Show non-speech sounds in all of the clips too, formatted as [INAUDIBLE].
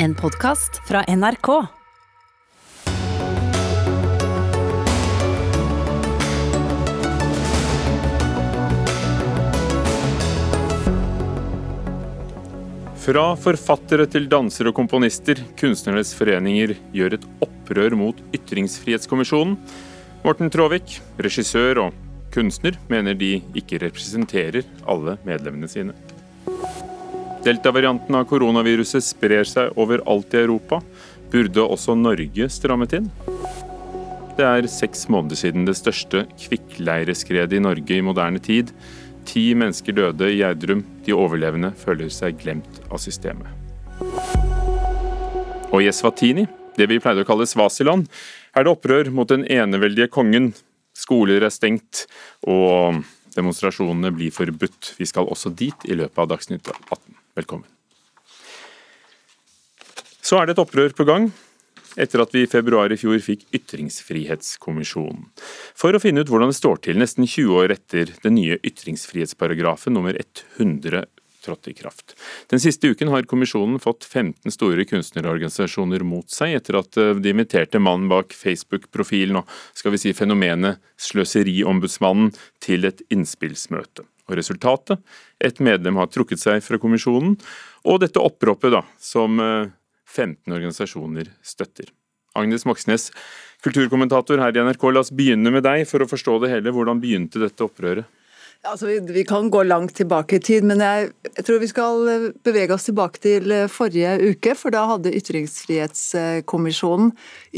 En podkast fra NRK. Fra forfattere til dansere og komponister, kunstnernes foreninger gjør et opprør mot Ytringsfrihetskommisjonen. Morten Traavik, regissør og kunstner, mener de ikke representerer alle medlemmene sine. Delta-varianten av koronaviruset sprer seg overalt i Europa. Burde også Norge strammet inn? Det er seks måneder siden det største kvikkleireskredet i Norge i moderne tid. Ti mennesker døde i Gjerdrum. De overlevende føler seg glemt av systemet. Og i Eswatini, det vi pleide å kalle Svasiland, er det opprør mot den eneveldige kongen. Skoler er stengt, og demonstrasjonene blir forbudt. Vi skal også dit i løpet av Dagsnytt 18. Velkommen. Så er det et opprør på gang etter at vi i februar i fjor fikk Ytringsfrihetskommisjonen. For å finne ut hvordan det står til nesten 20 år etter den nye ytringsfrihetsparagrafen nummer 100 trådte i kraft. Den siste uken har kommisjonen fått 15 store kunstnerorganisasjoner mot seg, etter at eh, de inviterte mannen bak Facebook-profilen og skal vi si fenomenet Sløseriombudsmannen til et innspillsmøte. Og resultatet? Et medlem har trukket seg fra kommisjonen, og dette oppropet da, som 15 organisasjoner støtter. Agnes Moxnes, kulturkommentator her i NRK, la oss begynne med deg for å forstå det hele. Hvordan begynte dette opprøret? Altså, vi, vi, kan gå langt tilbake i tid, men jeg, jeg, tror vi skal eh, bevege oss tilbake til eh, forrige uke. For da hadde Ytringsfrihetskommisjonen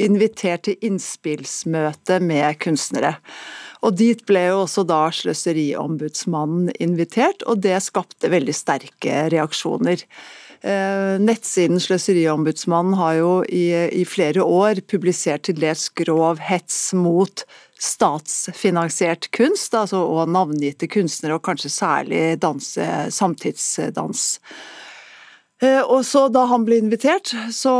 invitert til innspillsmøte med kunstnere. Og Dit ble jo også da Sløseriombudsmannen invitert, og det skapte veldig sterke reaksjoner. Eh, nettsiden Sløseriombudsmannen har jo i, i flere år publisert til dels grov hets mot statsfinansiert kunst, altså, og navngitte kunstnere, og kanskje særlig danse, samtidsdans. Eh, og så Da han ble invitert, så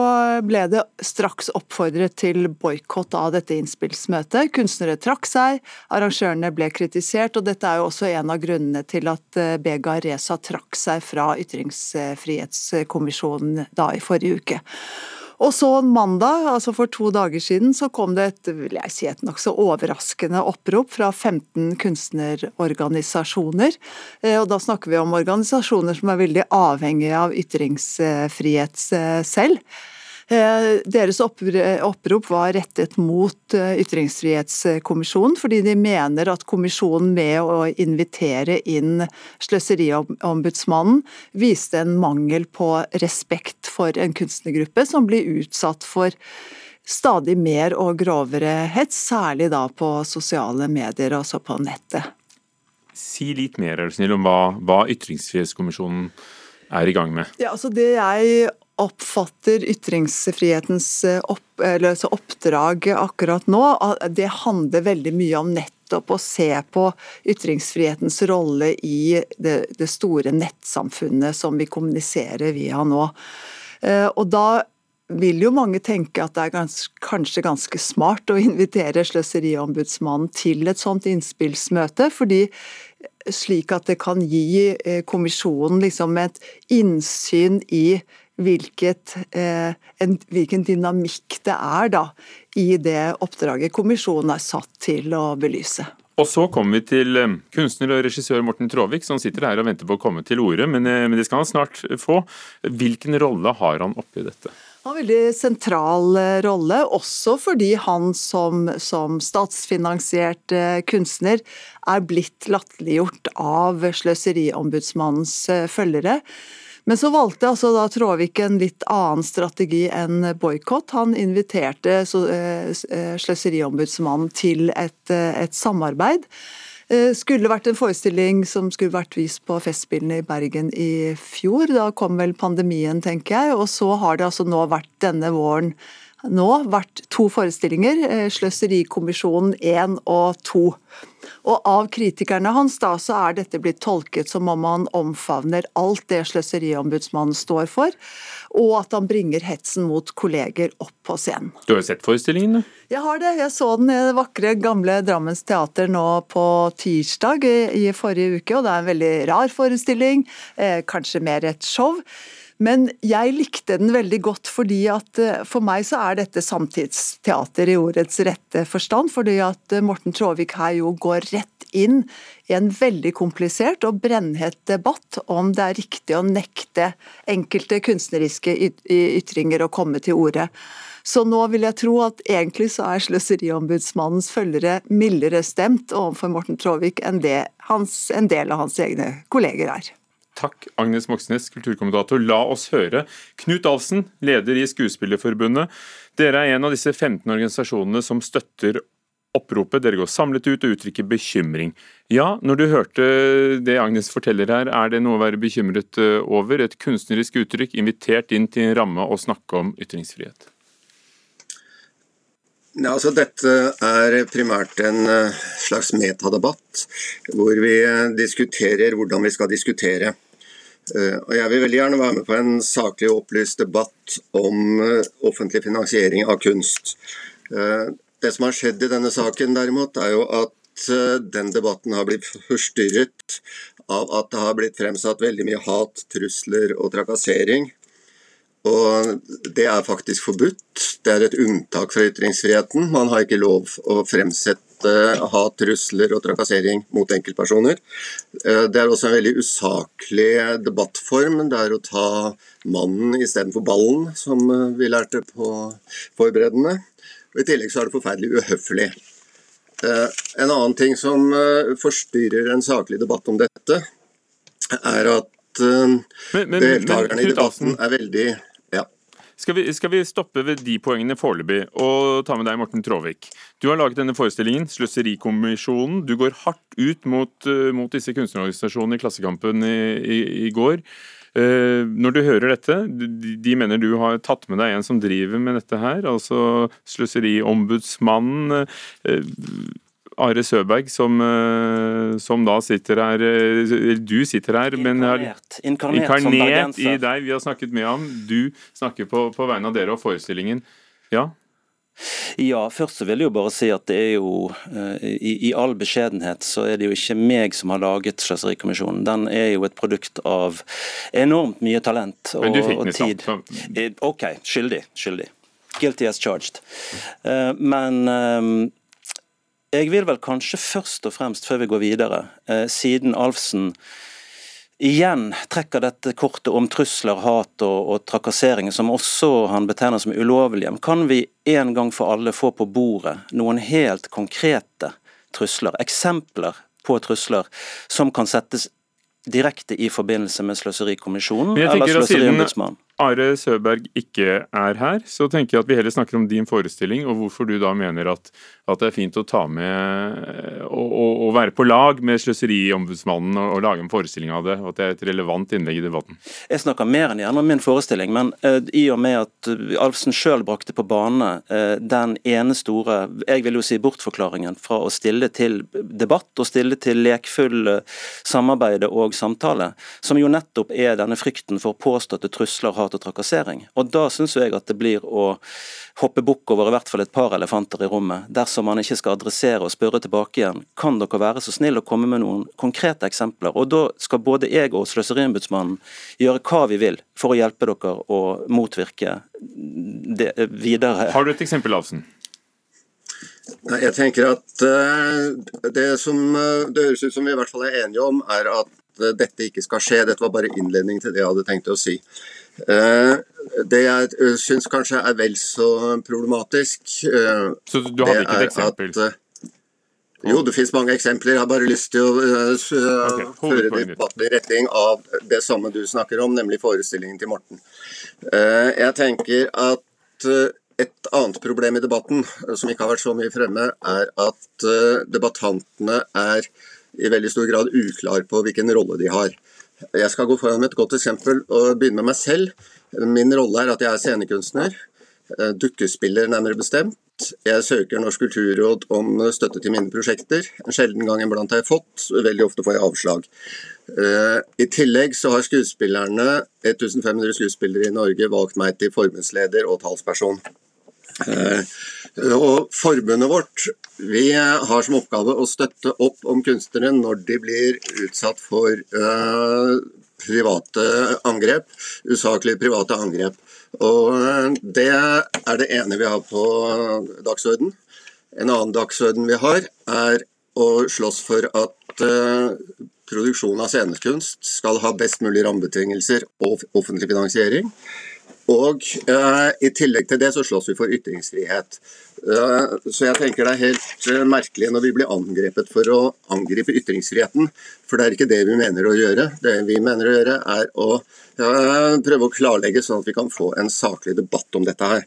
ble det straks oppfordret til boikott av dette innspillsmøtet. Kunstnere trakk seg, arrangørene ble kritisert, og dette er jo også en av grunnene til at eh, Bega Reza trakk seg fra Ytringsfrihetskommisjonen da i forrige uke. Og så mandag, altså for to dager siden, så kom det et vil jeg si, et nokså overraskende opprop fra 15 kunstnerorganisasjoner. Eh, og da snakker vi om organisasjoner som er veldig avhengige av ytringsfrihet eh, selv. Eh, deres opprop var rettet mot eh, Ytringsfrihetskommisjonen, fordi de mener at kommisjonen med å invitere inn Sløseriombudsmannen viste en mangel på respekt for en kunstnergruppe som blir utsatt for stadig mer og grovere hets, særlig da på sosiale medier, altså på nettet. Si litt mer er du snill, om hva, hva Ytringsfrihetskommisjonen er i gang med. Ja, altså Det jeg oppfatter ytringsfrihetens eh, opp, altså oppdrag akkurat nå, det handler veldig mye om nettopp å se på ytringsfrihetens rolle i det, det store nettsamfunnet som vi kommuniserer via nå. Eh, og da vil jo mange tenke at det er gans, kanskje ganske smart å invitere Sløseriombudsmannen til et sånt innspillsmøte, fordi slik at det kan gi eh, kommisjonen liksom et innsyn i hvilket, eh, en, hvilken dynamikk det er da, i det oppdraget kommisjonen er satt til å belyse. Og så kommer vi til eh, kunstner og regissør Morten Traavik, som sitter her og venter på å komme til orde, men, eh, men det skal han snart få. Hvilken rolle har han oppi dette? Han har en veldig sentral eh, rolle, også fordi han som, som statsfinansiert kunstner er blitt latterliggjort av Sløseriombudsmannens følgere. Men så valgte altså da Tråvik en litt annen strategi enn boikott. Han inviterte eh, eh, Sløseriombudsmannen til et, eh, et samarbeid. Skulle vært en forestilling som skulle vært vist på Festspillene i Bergen i fjor. Da kom vel pandemien, tenker jeg. Og så har det altså nå vært denne våren nå vært to forestillinger, Sløserikommisjonen 1 og 2. Og Av kritikerne hans da, så er dette blitt tolket som om han omfavner alt det Sløseriombudsmannen står for, og at han bringer hetsen mot kolleger opp på scenen. Du har jo sett forestillingen? Jeg har det. Jeg så den i det vakre, gamle Drammens teater nå på tirsdag i, i forrige uke, og det er en veldig rar forestilling. Eh, kanskje mer et show. Men jeg likte den veldig godt fordi at eh, for meg så er dette samtidsteater i ordets rette forstand. Fordi at eh, Morten Tråvik her jo går rett inn i en veldig komplisert og brennhet debatt om det er riktig å nekte enkelte kunstneriske ytringer å komme til orde. Så nå vil jeg tro at egentlig så er Sløseriombudsmannens følgere mildere stemt overfor Morten Tråvik enn det hans, en del av hans egne kolleger er. Takk, Agnes Moxnes, kulturkommentator. La oss høre. Knut Alsen, leder i Skuespillerforbundet. Dere er en av disse 15 organisasjonene som støtter oppropet. Dere går samlet ut og uttrykker bekymring. Ja, når du hørte det Agnes forteller her, er det noe å være bekymret eh, over? Et kunstnerisk uttrykk invitert inn til en ramme å snakke om ytringsfrihet? Ja, altså Dette er primært en eh, slags metadebatt, hvor vi eh, diskuterer hvordan vi skal diskutere. Eh, og Jeg vil veldig gjerne være med på en saklig og opplyst debatt om offentlig finansiering av kunst. Det som har skjedd i denne saken, derimot, er jo at den debatten har blitt forstyrret av at det har blitt fremsatt veldig mye hat, trusler og trakassering og det er faktisk forbudt. Det er et unntak fra ytringsfriheten. Man har ikke lov å fremsette hat, trusler og trakassering mot enkeltpersoner. Eh, det er også en veldig usaklig debattform. Det er å ta mannen istedenfor ballen, som eh, vi lærte på forberedende. Og I tillegg så er det forferdelig uhøflig. Eh, en annen ting som forstyrrer en saklig debatt om dette, er at deltakerne i debatten er veldig skal vi, skal vi, stoppe ved de poengene foreløpig, og ta med deg Morten Tråvik. Du har laget denne forestillingen, 'Sløserikommisjonen'. Du går hardt ut mot, uh, mot disse kunstnerorganisasjonene i Klassekampen i, i, i går. Uh, når du hører dette, de, mener du har tatt med deg en som driver med dette her, altså Sløseriombudsmannen. Uh, Are Søberg, som, eh, som, da sitter her eh, Du sitter her, inkarnert, men er inkarnert, inkarnert i deg. Vi har snakket med ham. Du snakker på, på vegne av dere og forestillingen. Ja? Ja, først så vil jeg jo bare si at det er jo eh, i, i, all beskjedenhet så er det jo ikke meg som har laget Sløserikommisjonen. Den er jo et produkt av enormt mye talent og, og tid. OK, skyldig. Skyldig. Guilty as charged. Men jeg vil vel kanskje først og fremst, før vi går videre, eh, siden Alfsen igjen trekker dette kortet om trusler, hat og, og trakassering, som også han betegner som ulovlige, kan vi en gang for alle få på bordet noen helt konkrete trusler, eksempler på trusler, som kan settes direkte i forbindelse med Sløserikommisjonen eller Sløseriombudsmannen? Are Søberg ikke er her, så tenker jeg at vi heller snakker om din forestilling, og hvorfor du da mener at, at det er fint å ta med og, være på lag med Sløseriombudsmannen og, og, lage en forestilling av det, og at det er et relevant innlegg i debatten. Jeg snakker mer enn gjerne om min forestilling, men uh, i og med at Alfsen sjøl brakte på bane uh, den ene store, jeg vil jo si bortforklaringen fra å stille til debatt og stille til lekfull uh, samarbeid og samtale, som jo nettopp er denne frykten for påståtte trusler, hat hat og trakassering. Og Da syns jeg at det blir å hoppe bukk over i hvert fall et par elefanter i rommet, dersom man ikke skal adressere og spørre tilbake igjen kan dere være så snill å komme med noen konkrete eksempler. Og Da skal både jeg og Sløseriombudsmannen gjøre hva vi vil for å hjelpe dere å motvirke det videre. Har du et eksempel, Avsen? Jeg tenker at uh, det som uh, det høres ut som vi i hvert fall er enige om, er at uh, dette ikke skal skje. Dette var bare innledning til det jeg hadde tenkt å si. Eh, det jeg eh, syns kanskje er vel så problematisk eh, Så du hadde ikke et eksempel? At, jo, det finnes mange eksempler. Jeg har bare lyst til å okay, føre debatten i retning av det samme du snakker om, nemlig forestillingen til Morten. Jeg tenker at et annet problem i debatten, som ikke har vært så mye fremme, er at debattantene er i veldig stor grad uklar på hvilken rolle de har. Jeg skal gå foran med et godt eksempel og begynne med meg selv. Min rolle er at jeg er scenekunstner. Eh, dukkespiller, nærmere bestemt. Jeg søker Norsk kulturråd om støtte til mine prosjekter. En sjelden gang iblant har jeg fått, veldig ofte får jeg avslag. Eh, I tillegg så har skuespillerne, 1500 skuespillere i Norge, valgt meg til forbundsleder og talsperson. Eh, og Forbundet vårt vi har som oppgave å støtte opp om kunstnere når de blir utsatt for uh, private angrep, usaklige private angrep. Og Det er det ene vi har på dagsorden. En annen dagsorden vi har, er å slåss for at uh, produksjon av scenekunst skal ha best mulig rammebetingelser og offentlig finansiering. Og uh, I tillegg til det så slåss vi for ytringsfrihet. Uh, så jeg tenker Det er helt uh, merkelig når vi blir angrepet for å angripe ytringsfriheten. For det er ikke det vi mener å gjøre. Det vi mener å gjøre er å prøve å klarlegge sånn at vi kan få en saklig debatt om dette her.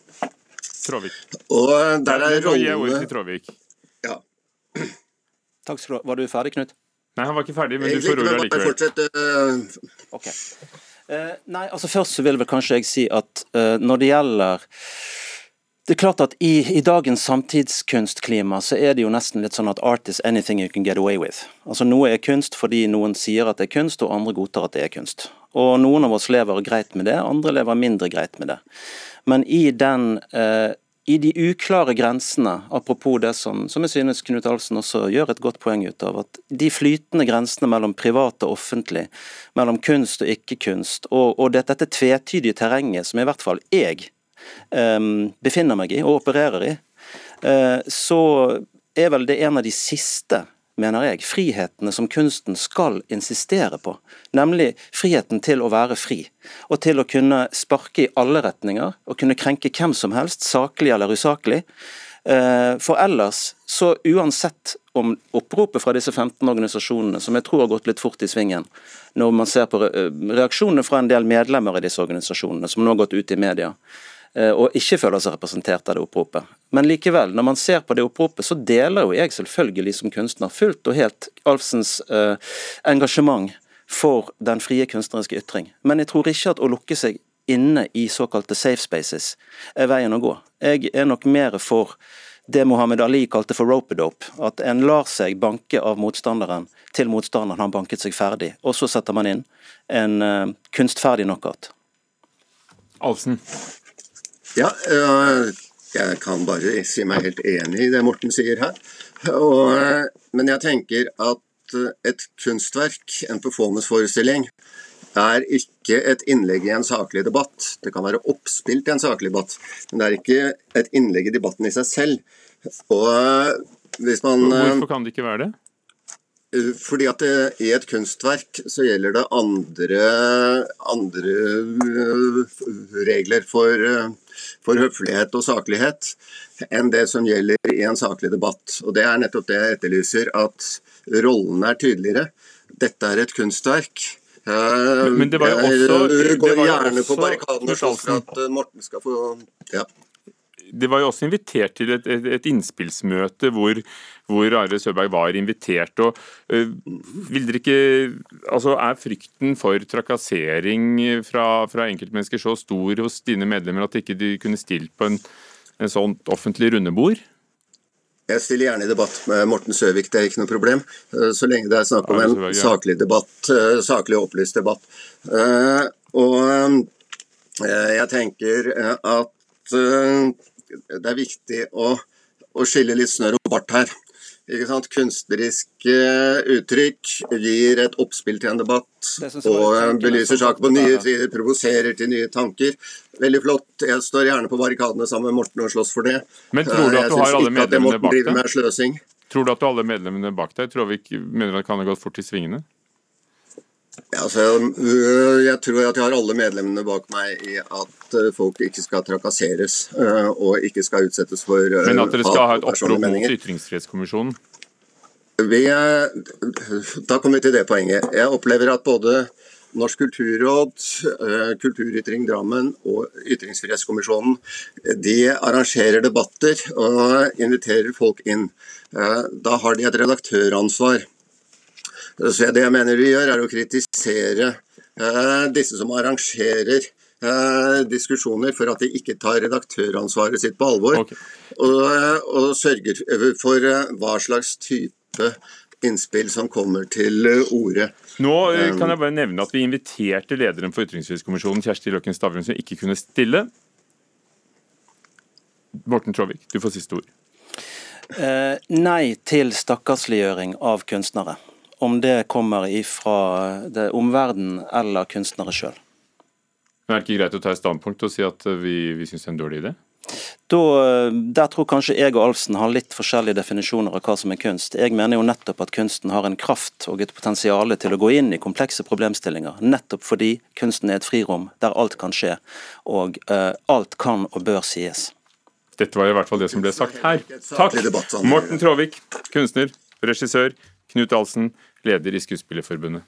Tråvik. Og der er rollene... Ja. Takk skal du ha. Var du ferdig, Knut? Nei, han var ikke ferdig, men du får ordet likevel. Okay. Uh, nei, altså Først så vil vel kanskje jeg si at uh, når det gjelder det er klart at i, i, dagens samtidskunstklima så er det jo nesten litt sånn at art is anything you can get away with. Altså Noe er kunst fordi noen sier at det er kunst, og andre godtar at det er kunst. Og Noen av oss lever greit med det, andre lever mindre greit med det. Men i den uh, i de uklare grensene, apropos det som, som jeg synes Knut Alsen også gjør et godt poeng ut av, at de flytende grensene mellom privat og offentlig, mellom kunst og ikke-kunst, og, og det, dette tvetydige terrenget som i hvert fall jeg um, befinner meg i og opererer i, uh, så er vel det en av de siste mener jeg, frihetene som kunsten skal insistere på. Nemlig friheten til å være fri, og til å kunne sparke i alle retninger, og kunne krenke hvem som helst, saklig eller usaklig. Eh, for ellers, så uansett om oppropet fra disse 15 organisasjonene, som jeg tror har gått litt fort i svingen, når man ser på reaksjonene fra en del medlemmer i disse organisasjonene, som nå har gått ut i media, og ikke føler seg representert av det oppropet. Men likevel, når man ser på det oppropet, så deler jo jeg selvfølgelig som kunstner fullt og helt Alfsens eh, engasjement for den frie kunstneriske ytring. Men jeg tror ikke at å lukke seg inne i såkalte safe spaces er veien å gå. Jeg er nok mer for det Mohammed Ali kalte for rope-dope. At en lar seg banke av motstanderen til motstanderen har banket seg ferdig. Og så setter man inn en uh, kunstferdig knockout. Alsen. Ja, eh, jeg kan bare si meg helt enig i det Morten sier her. Og, eh, men jeg tenker at eh, et kunstverk, en performanceforestilling, er ikke et innlegg i en saklig debatt. Det kan være oppspilt i en saklig debatt, men det er ikke et innlegg i debatten i seg selv. Og hvis man Hvorfor kan det ikke være det? Fordi at det, i et kunstverk så gjelder det andre, andre regler for for høflighet og saklighet enn det som gjelder i en saklig debatt. Og Det er nettopp det jeg etterlyser, at rollene er tydeligere. Dette er et kunstverk. Men, men det var jo også Jeg går gjerne på barrikadene for at Morten skal få ja det var jo også invitert til et, et, et innspillsmøte hvor, hvor Are Søberg var invitert. og øh, vil dere ikke, altså Er frykten for trakassering fra, fra enkeltmennesker så stor hos dine medlemmer at ikke de kunne stilt på en, en sånt offentlig rundebord? Jeg stiller gjerne i debatt med Morten Søvik, det er ikke noe problem. Så lenge det er snakk om en saklig debatt, saklig opplyst debatt. Og jeg tenker at det er viktig å, å skille litt snørr og bart her. Kunstneriske uttrykk gir et oppspill til en debatt og belyser saker på nye sider, provoserer til nye tanker. Veldig flott. Jeg står gjerne på barrikadene sammen med Morten og slåss for det. Men tror du at du har alle medlemmene bak deg? Tror du at du har alle medlemmene bak deg? Tror vi ikke mener at det kan ha gått fort i svingene? Altså, øh, jeg tror at jeg har alle medlemmene bak meg i at øh, folk ikke skal trakasseres øh, og ikke skal utsettes for Men at dere skal ha et opprop mot Ytringsfrihetskommisjonen? Vi, da kommer vi til det poenget. Jeg opplever at både Norsk kulturråd, Kulturytring Drammen og Ytringsfrihetskommisjonen de arrangerer debatter og inviterer folk inn. Da har de et redaktøransvar. Så det jeg mener vi gjør, er å kritisere eh, disse som arrangerer eh, diskusjoner for at de ikke tar redaktøransvaret sitt på alvor. Okay. Og, eh, og, sørger for hva slags type innspill som kommer til orde. Nå kan jeg bare nevne at vi inviterte lederen for Ytringsfrihetskommisjonen, Kjersti Løkken Stavrum, som ikke kunne stille. Morten Tråvik, du får siste ord. Eh, nei til stakkarsliggjøring av kunstnere. Om det kommer fra omverdenen eller kunstnere sjøl. Er det ikke greit å ta et standpunkt og si at vi, vi syns det er en dårlig idé? Da, der tror kanskje jeg og Alfsen har litt forskjellige definisjoner av hva som er kunst. Jeg mener jo nettopp at kunsten har en kraft og et potensial til å gå inn i komplekse problemstillinger. Nettopp fordi kunsten er et frirom der alt kan skje, og uh, alt kan og bør sies. Dette var i hvert fall det som ble sagt her. Takk! Morten Tråvik, kunstner, regissør. Knut Alsen, leder i Skuespillerforbundet.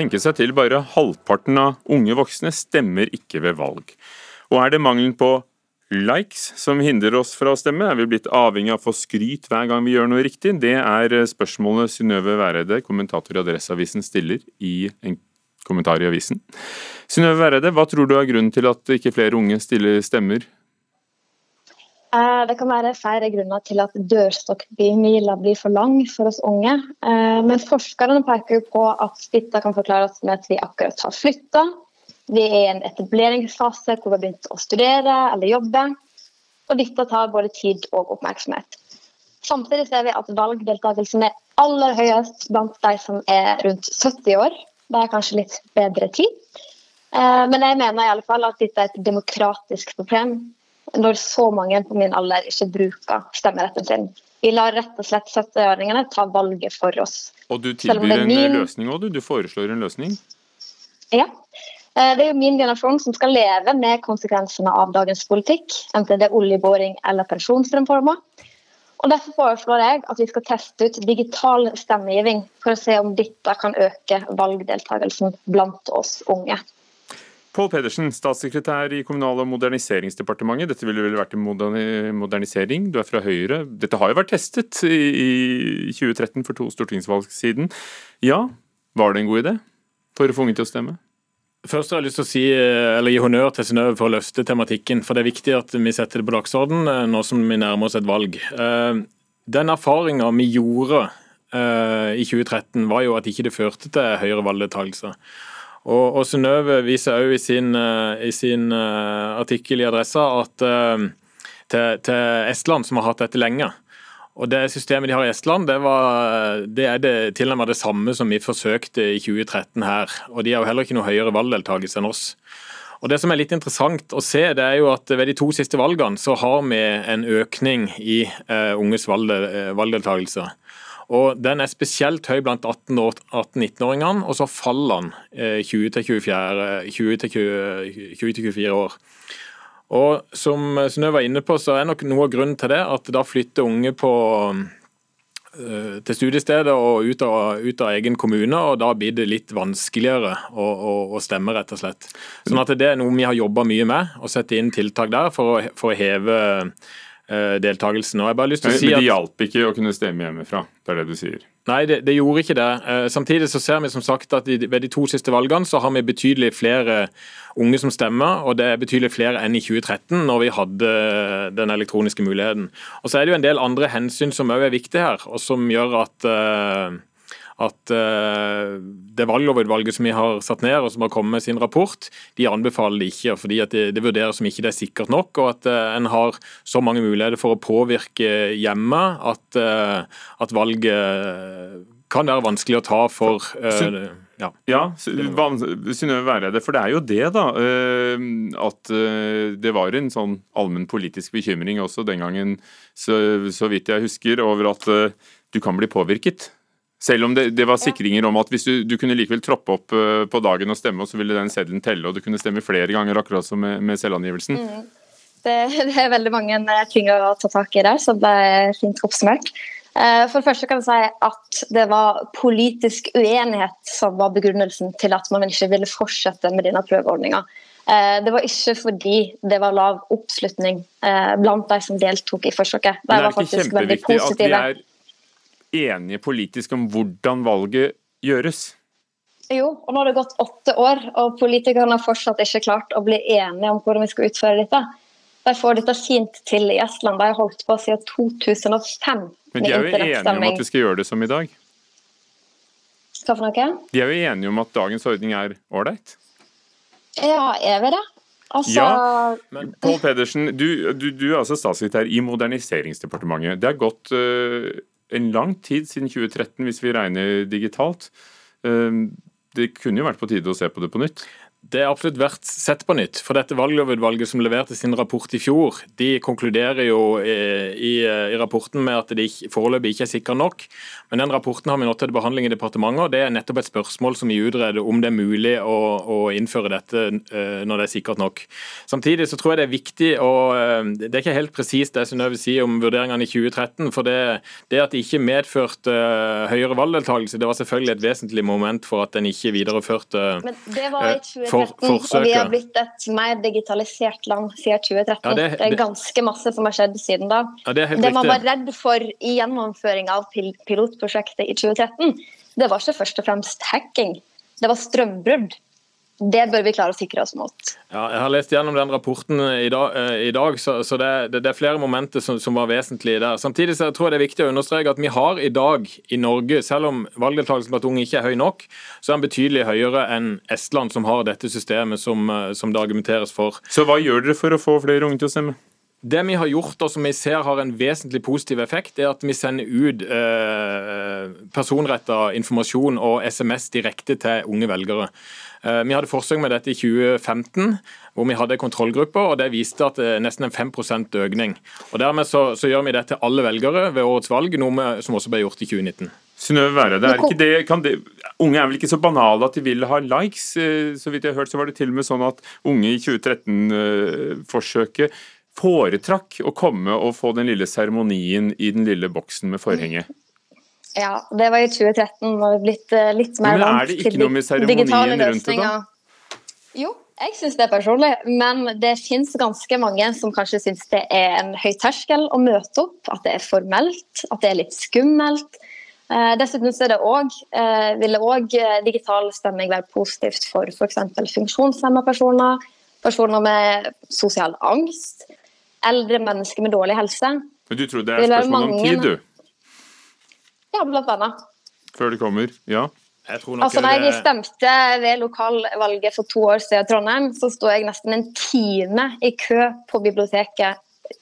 tenke seg til, bare halvparten av unge voksne stemmer ikke ved valg. Og er det mangelen på likes som hindrer oss fra å stemme? Er vi blitt avhengig av å få skryt hver gang vi gjør noe riktig? Det er spørsmålet Synnøve Væreide, kommentator i Adresseavisen, stiller i en kommentar i avisen. Synnøve Væreide, hva tror du er grunnen til at ikke flere unge stiller stemmer Eh, det kan være flere grunner til at dørstokkmila blir for lang for oss unge. Eh, men forskerne peker på at dette kan forklares med at vi akkurat har flytta. Vi er i en etableringsfase hvor vi har begynt å studere eller jobbe. Og dette tar både tid og oppmerksomhet. Samtidig ser vi at valgdeltakelsen er aller høyest blant de som er rundt 70 år. Det er kanskje litt bedre tid. Eh, men jeg mener i alle fall at dette er et demokratisk problem når så mange på min alder ikke bruker stemmeretten sin. Vi lar rett og slett 70-åringene ta valget for oss. Og du tilbyr min... en løsning òg, du? Du foreslår en løsning? Ja. Eh, det er jo min generasjon som skal leve med konsekvensene av dagens politikk, enten det er oljeboring eller pensjonsreformer. Og Derfor foreslår jeg at vi skal teste ut digital stemmegivning for å se om dette kan øke valgdeltakelsen blant oss unge. Pål Pedersen, statssekretær i Kommunal- og moderniseringsdepartementet. Dette ville vel vært en modernisering, du er fra Høyre. Dette har jo vært testet i 2013, for to stortingsvalg siden. Ja, var det en god idé for å få unge til å stemme? Først har jeg lyst til å si, eller gi honnør til Synnøve for å løfte tematikken. For det er viktig at vi setter det på dagsorden eh, nå som vi nærmer oss et valg. Eh, den erfaringa vi gjorde eh, i 2013, var jo at ikke det førte til høyere valgdeltakelse. Og, og Synnøve viser òg i sin, eh, i sin artikkel i Adressa at til, til, Estland, som har hatt dette lenge. Og Det systemet de har i Estland, det, var, det er det tilnærmet det samme som vi forsøkte i 2013 her. Og De har jo heller ikke noe høyere valgdeltakelse enn oss. Og Det som er litt interessant å se, det er jo at ved de to siste valgene så har vi en økning i uh, unges valgdeltakelse. Og Den er spesielt høy blant 18-19-åringene, og så faller den 20-24 eh, år. Og Som Synnøve var inne på, så er nok noe av grunnen til det at da flytter unge på eh, til studiestedet og ut av, ut av, egen kommune, og da blir det litt vanskeligere å, å, å, stemme, rett og slett. Sånn at Det er noe vi har jobba mye med, å sette inn tiltak der for å, for å heve deltakelsen. Og jeg bare lyst til å si at... Men det hjalp ikke å kunne stemme hjemmefra, det er det du sier? Nei, det, det gjorde ikke det. Eh, samtidig så ser vi som sagt at ved de to siste valgene så har vi betydelig flere unge som stemmer, og det er betydelig flere enn i 2013, når vi hadde den elektroniske muligheten. Og Så er det jo en del andre hensyn som òg er viktige her, og som gjør at uh, at uh, det valglovutvalget som vi har satt ned og som har kommet med sin rapport, de anbefaler det ikke. fordi at det, det vurderes som ikke det er sikkert nok, og at uh, en har så mange muligheter for å påvirke hjemme at, uh, at valget kan være vanskelig å ta for ja, ja Synnøve Væreide, for det er jo det, da. At det var en sånn allmenn politisk bekymring også den gangen, så, så vidt jeg husker, over at du kan bli påvirket. Selv om det, det, var sikringer om at hvis du, du, kunne likevel troppe opp uh, på dagen og stemme, og så ville den seddelen telle, og du kunne stemme flere ganger, akkurat som med, med selvangivelsen. Mm. Det, det, er veldig mange eh, ting å ta tak i der, så det er fint oppsummert. Uh, for det første kan jeg si at det var politisk uenighet som var begrunnelsen til at man ikke ville fortsette med denne prøveordninga. Det var ikke fordi det var lav oppslutning blant de som deltok i forsøket. De var faktisk veldig positive. At de er enige politisk om hvordan valget gjøres? Jo, og nå har det gått åtte år, og politikerne har fortsatt ikke klart å bli enige om hvordan vi skal utføre dette. De får dette fint til i Estland. De har holdt på siden 2005 Men de er jo enige om at vi skal gjøre det som i dag? Hva for noe? De er jo enige om at dagens ordning er ålreit? Ja, er vi det? Altså, ja, men Pål Pedersen, du, du, du, er altså statssekretær i Moderniseringsdepartementet. Det er gått uh, en lang tid siden 2013, hvis vi regner digitalt. Uh, det kunne jo vært på tide å se på det på nytt? Det er absolutt verdt sett på nytt. For dette valglovutvalget som leverte sin rapport i fjor, de konkluderer jo i, i, i rapporten med at de foreløpig ikke er sikre nok. Men den rapporten har vi nå til behandling i departementet, og det er nettopp et spørsmål som vi utreder om det er mulig å, å innføre dette uh, når det er sikkert nok. Samtidig så tror jeg det er viktig å Det er ikke helt presist det Synnøve sier om vurderingene i 2013. For det, det at det ikke medførte høyere valgdeltakelse, det var selvfølgelig et vesentlig moment for at den ikke videreførte Men det var i 2013 for, og vi har blitt et mer digitalisert land siden 2013. Ja, det, det, er ganske masse som har skjedd siden da. Ja, det, det man var redd for i gjennomføring av pil pilotprosjektet i 2013, det var ikke først og fremst hacking, det var strømbrudd det bør vi klare å sikre oss mot. Ja, jeg har lest gjennom den rapporten i dag, eh, i dag så, så det, det, det, er flere momenter som, som, var vesentlige der. Samtidig så tror jeg det er viktig å understreke at vi har i dag i Norge, selv om valgdeltakelsen blant unge ikke er høy nok, så er den betydelig høyere enn Estland, som har dette systemet som, eh, som det argumenteres for. Så hva gjør dere for å få flere unge til å stemme? Det vi har gjort og som vi ser har en vesentlig positiv effekt, er at vi sender ut eh, personretta informasjon og SMS direkte til unge velgere. Eh, vi hadde forsøk med dette i 2015, hvor vi hadde kontrollgrupper. og Det viste at det er nesten en 5% økning. Og Dermed så, så, gjør vi det til alle velgere ved årets valg, noe som også ble gjort i 2019. Synnøve Være, det er ikke det, det, Unge er vel ikke så banale at de vil ha likes. Eh, så vidt jeg har hørt, så var det til og med sånn at unge i 2013-forsøket eh, foretrakk å komme og få den lille seremonien i den lille boksen med forhenget. Ja, det var i 2013 og blitt eh, litt mer vant til digitale løsninger. Jo, jeg syns det er personlig, men det finnes ganske mange som kanskje syns det er en høy terskel å møte opp, at det er formelt, at det er litt skummelt. Eh, dessuten så er det også, vil ville òg digital stemming være positivt for f.eks. funksjonshemmede personer, personer med sosial angst, eldre mennesker med dårlig helse. Men Du tror det er spørsmål om tid, du? Ja, blant annet. Før det kommer, ja. Jeg altså, når jeg stemte ved lokalvalget for to år siden i Trondheim, så sto jeg nesten en time i kø på biblioteket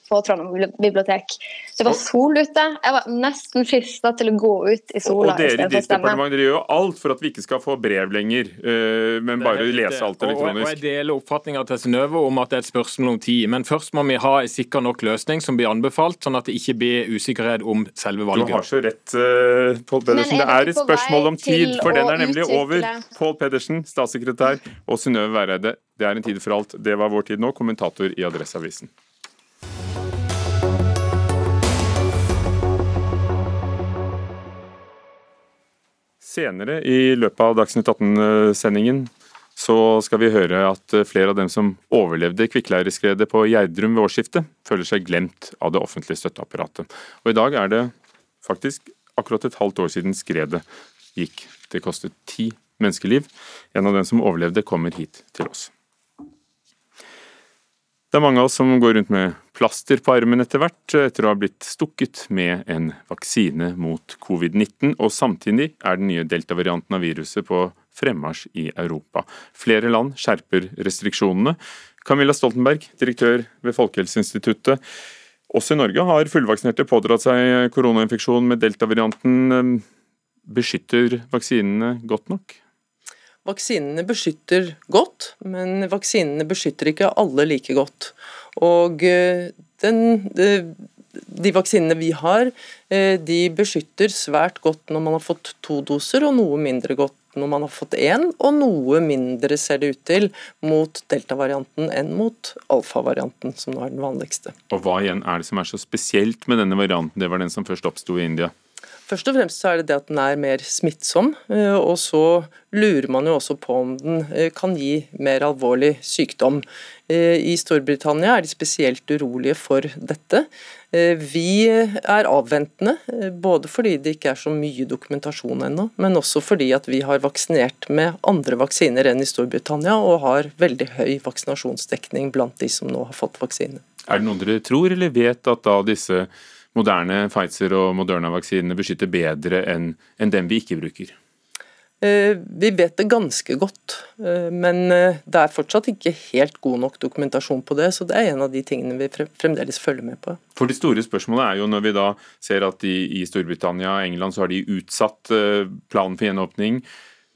på Trondheim bibliotek. Det var sol ute. Jeg var nesten frista til å gå ut i sola. Og dere i ditt departement dere gjør jo alt for at vi ikke skal få brev lenger, eh, men bare lese alt elektronisk. Og, og jeg deler oppfatninga til Synnøve om at det er et spørsmål om tid. Men først må vi ha en sikker nok løsning som blir anbefalt, sånn at det ikke blir usikkerhet om selve valget. Du har så rett, eh, Pål Pedersen. Det er et spørsmål om tid, for den er nemlig over. Pål Pedersen, statssekretær, og Synnøve Væreide. Det er en tid for alt. Det var vår tid nå, kommentator i Adresseavisen. Senere i løpet av Dagsnytt 18-sendingen så skal vi høre at flere av dem som overlevde kvikkleireskredet på Gjerdrum ved årsskiftet, føler seg glemt av det offentlige støtteapparatet. Og I dag er det faktisk akkurat et halvt år siden skredet gikk. Det kostet ti menneskeliv. En av dem som overlevde, kommer hit til oss. Det er mange av oss som går rundt med plaster på armen etter hvert, etter å ha blitt stukket med en vaksine mot covid-19. Og samtidig er den nye delta-varianten av viruset på fremmarsj i Europa. Flere land skjerper restriksjonene. Camilla Stoltenberg, direktør ved Folkehelseinstituttet. Også i Norge har fullvaksinerte pådratt seg koronainfeksjon med delta-varianten. Beskytter vaksinene godt nok? Vaksinene beskytter godt, men vaksinene beskytter ikke alle like godt. Og eh, den, de vaksinene vi har, eh, de beskytter svært godt når man har fått to doser, og noe mindre godt når man har fått én, og noe mindre ser det ut til mot delta-varianten enn mot alfa-varianten, som nå er den vanligste. Og Hva igjen er det som er så spesielt med denne varianten? Det var den som først oppsto i India. Først og fremst så er det det at den er mer smittsom, eh, og så lurer man jo også på om den eh, kan gi mer alvorlig sykdom. Eh, I Storbritannia er de spesielt urolige for dette. Vi er avventende, både fordi det ikke er så mye dokumentasjon ennå, men også fordi at vi har vaksinert med andre vaksiner enn i Storbritannia, og har veldig høy vaksinasjonsdekning blant de som nå har fått vaksine. Er det noe dere tror eller vet at da disse moderne Pfizer- og Moderna-vaksinene beskytter bedre enn en dem vi ikke bruker? Eh, vi vet det ganske godt, eh, men eh, det er fortsatt ikke helt god nok dokumentasjon på det. Så det er en av de tingene vi fremdeles følger med på. For Det store spørsmålet er jo når vi da ser at i Storbritannia og England så har de utsatt planen for gjenåpning.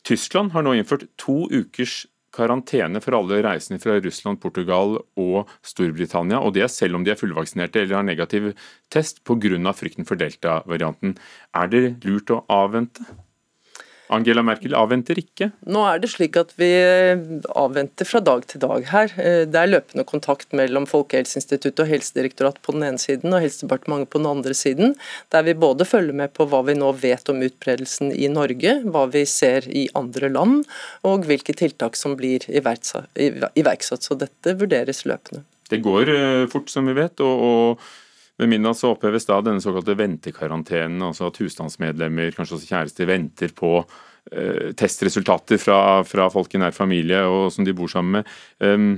Tyskland har nå innført to ukers karantene for alle reisende fra Russland, Portugal og Storbritannia. og Det er selv om de er fullvaksinerte eller har negativ test pga. frykten for delta-varianten. Er det lurt å avvente? Angela Merkel avventer ikke? Nå er det slik at vi avventer fra dag til dag her. Eh, det er løpende kontakt mellom Folkehelseinstituttet og Helsedirektoratet på den ene siden og Helsedepartementet på den andre siden, der vi både følger med på hva vi nå vet om utbredelsen i Norge, hva vi ser i andre land, og hvilke tiltak som blir iverksatt. Så dette vurderes løpende. Det går eh, fort, som vi vet. og, og ved midnatt så oppheves da denne såkalte ventekarantenen, altså at husstandsmedlemmer, kanskje også kjærester, venter på eh, testresultater fra, fra, folk i nær familie og som de bor sammen med. Um,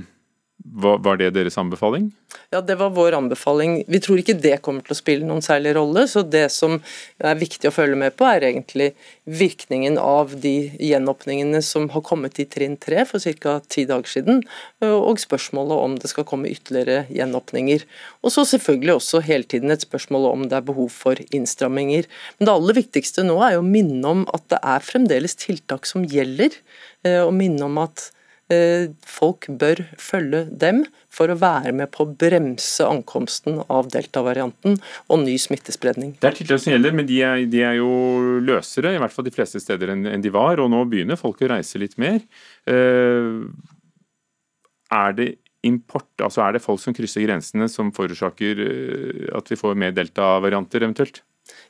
var det deres anbefaling? Ja, Det var vår anbefaling. Vi tror ikke det kommer til å spille noen særlig rolle. så Det som er viktig å følge med på, er egentlig virkningen av de gjenåpningene som har kommet i trinn tre for ca. ti dager siden, og spørsmålet om det skal komme ytterligere gjenåpninger. Og så selvfølgelig også hele tiden et spørsmål om det er behov for innstramminger. Men det aller viktigste nå er jo å minne om at det er fremdeles tiltak som gjelder, og minne om at Eh, folk bør følge dem for å være med på å bremse ankomsten av delta-varianten og ny smittespredning. Det er tiltak som gjelder, men de er, de er, jo løsere, i hvert fall de fleste steder enn, de var. Og nå begynner folk å reise litt mer. Uh, er det import, altså er det folk som krysser grensene som forårsaker at vi får mer delta-varianter eventuelt?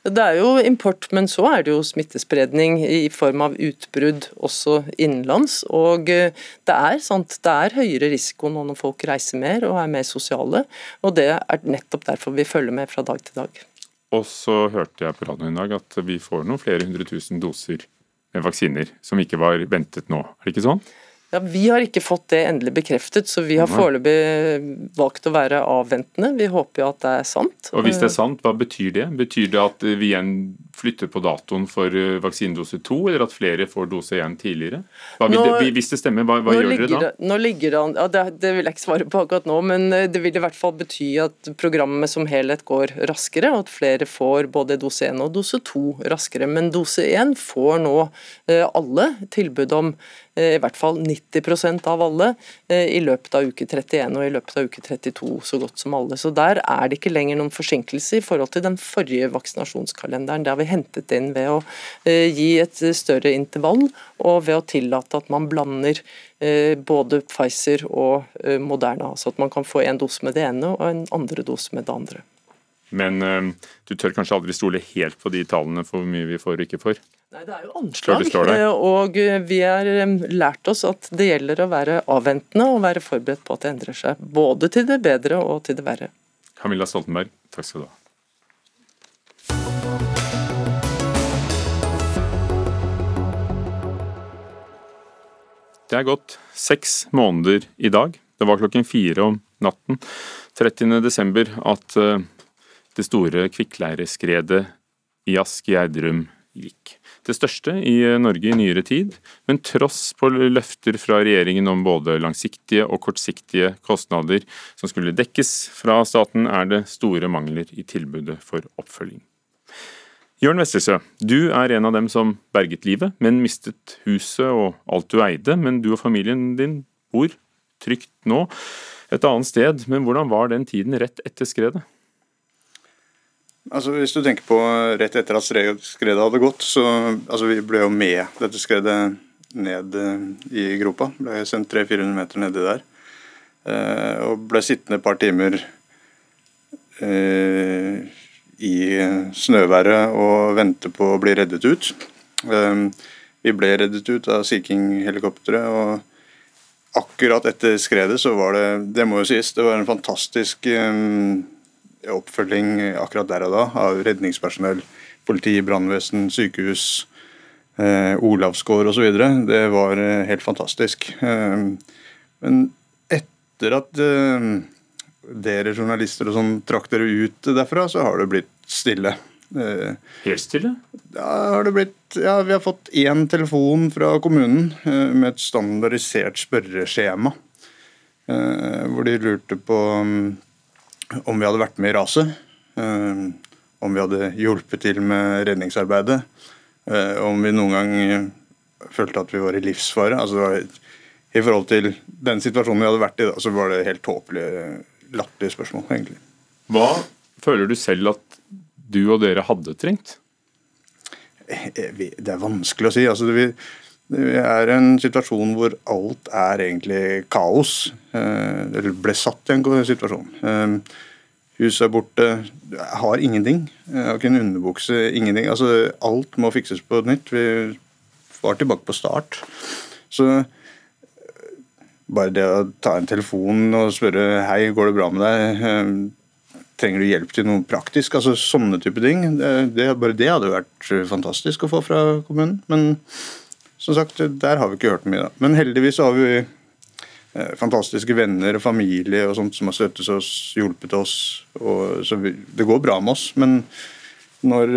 Det er jo import, men så er det jo smittespredning i form av utbrudd også innenlands. Og eh, det er sant, det er høyere risiko nå når folk reiser mer og er mer sosiale. Og det er nettopp derfor vi følger med fra dag til dag. Og så hørte jeg på radioen i dag at vi får noen flere hundre tusen doser med vaksiner som ikke var ventet nå. Er det ikke sånn? Ja, Vi har ikke fått det endelig bekreftet, så vi har foreløpig valgt å være avventende. Vi håper jo at det er sant. Og Hvis det er sant, hva betyr det? Betyr det at vi igjen flytter på datoen for eh, vaksinedose to, eller at flere får dose igjen tidligere? Nå, det, hvis det stemmer, hva, hva gjør dere da? Det, nå ligger det an, ja, det, det, vil jeg ikke svare på akkurat nå, men eh, det vil i hvert fall bety at programmet som helhet går raskere, og at flere får både dose 1 og dose 2 raskere. Men dose 1 får nå eh, alle tilbud om i hvert fall 90% av alle i løpet av uke 31 og i løpet av uke 32 så godt som alle. Så der er det ikke lenger noen forsinkelse i forhold til den forrige vaksinasjonskalenderen. Der vi hentet inn ved å eh, gi et større intervall, og ved å tillate at man blander eh, både Pfizer og eh, Moderna. Altså at man kan få en dose med det ene og en andre dose med det andre. Men du tør kanskje aldri stole helt på de tallene for hvor mye vi får og ikke får? Nei, Det er jo anslag, og vi har lært oss at det gjelder å være avventende og være forberedt på at det endrer seg. Både til det bedre og til det verre. Camilla Stoltenberg, takk skal du ha. Det er gått seks måneder i dag. Det var klokken fire om natten 30. desember at eh, det store kvikkleireskredet i Ask i Gjerdrum gikk. Det største i eh, Norge i nyere tid, men tross på løfter fra regjeringen om både langsiktige og kortsiktige kostnader som skulle dekkes fra staten, er det store mangler i tilbudet for oppfølging. Jørn Vestersø, du er en av dem som berget livet, men mistet huset og alt du eide. Men du og familien din bor trygt nå et annet sted. Men hvordan var den tiden rett etter skredet? Altså Hvis du tenker på rett etter at skredet hadde gått, så altså vi ble jo med dette skredet ned eh, i gropa. Ble sendt 300-400 meter nedi der. Eh, og ble sittende et par timer eh, i snøværet og vente på å bli reddet ut. Eh, vi ble reddet ut av Sea King-helikopteret. og Akkurat etter skredet så var det det må jo sies, det var en fantastisk ehm, oppfølging akkurat der og da av redningspersonell, politi, brannvesen, sykehus, eh, Olavsgård osv. Det var eh, helt fantastisk. Eh, men etter at dere journalister og sånn trakk dere ut derfra, så har det blitt stille. Helt stille? Da har det blitt Ja, vi har fått én telefon fra kommunen med et standardisert spørreskjema. Hvor de lurte på mm, om vi hadde vært med i raset. Om vi hadde hjulpet til med redningsarbeidet. Om vi noen gang følte at vi var i livsfare. Altså, I forhold til den situasjonen vi hadde vært i, da, så var det helt tåpelige, latterlige spørsmål, egentlig. Hva føler du selv at du og dere hadde trengt? Eh, det er vanskelig å si. Altså, vi, vi er en situasjon hvor alt er egentlig kaos. Eh, eller ble satt i en situasjon. Eh, huset er borte. Har ingenting. Jeg har ikke en underbukse. Ingenting. Altså, alt må fikses på nytt. Vi var tilbake på start. Så eh, bare det å ta en telefon og spørre hei, går det bra med deg, eh, trenger du hjelp til noe praktisk, altså sånne type ting, det, bare det hadde vært fantastisk å få fra kommunen. Men som sagt, der har vi ikke hørt mye. da. Men heldigvis har vi eh, fantastiske venner og familie og sånt som har støttet oss, hjulpet oss. Og, så vi, det går bra med oss. Men når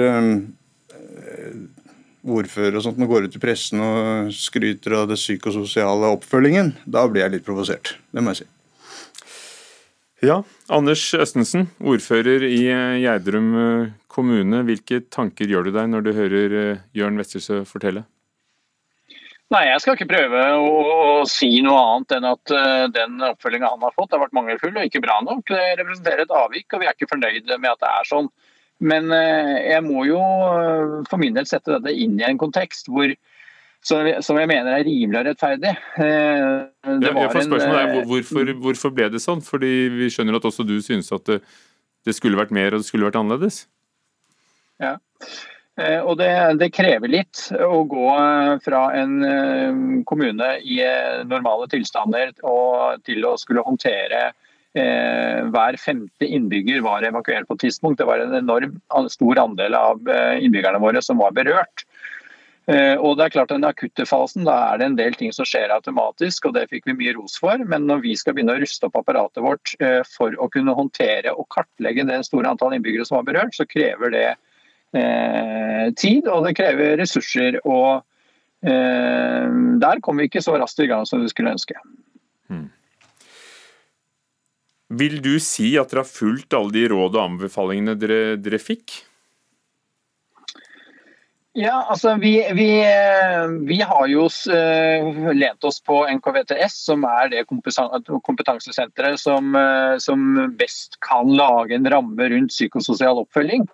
ordfører og sånt går ut i pressen og skryter av det psykososiale oppfølgingen, da blir jeg litt provosert. Det må jeg si. Ja, Anders Østensen, ordfører i Gjerdrum kommune. Hvilke tanker gjør du deg når du hører eh, Jørn Westersø fortelle? Nei, Jeg skal ikke prøve å, å si noe annet enn at uh, den oppfølginga han har fått, har vært mangelfull og ikke bra nok. Det representerer et avvik, og vi er ikke fornøyd med at det er sånn. Men uh, jeg må jo uh, for min del sette dette inn i en kontekst hvor, som jeg mener er rimelig og rettferdig. Det ja, en, er, hvorfor, hvorfor, ble det sånn? Fordi Vi skjønner at også du synes at det, det skulle vært mer og det skulle vært annerledes? Ja, og det, det, krever litt å gå fra en kommune i normale tilstander til å skulle håndtere Eh, hver femte innbygger var evakuert på et tidspunkt. Det var en enorm stor andel av eh, innbyggerne våre som var berørt. Eh, og det er klart Den akutte fasen da er det en del ting som skjer automatisk, og det fikk vi mye ros for. Men når vi skal begynne å ruste opp apparatet vårt for å kunne håndtere og kartlegge det store antall innbyggere som var berørt, så krever det eh, tid og det krever ressurser. og eh, Der kom vi ikke så raskt i gang som vi skulle ønske. Hmm. Vil du si at dere har fulgt alle de råd og anbefalingene dere, dere fikk? Ja, altså vi, vi, vi, har jo lent oss på NKVTS, som er det kompetansesenteret som, som, best kan lage en ramme rundt psykososial oppfølging.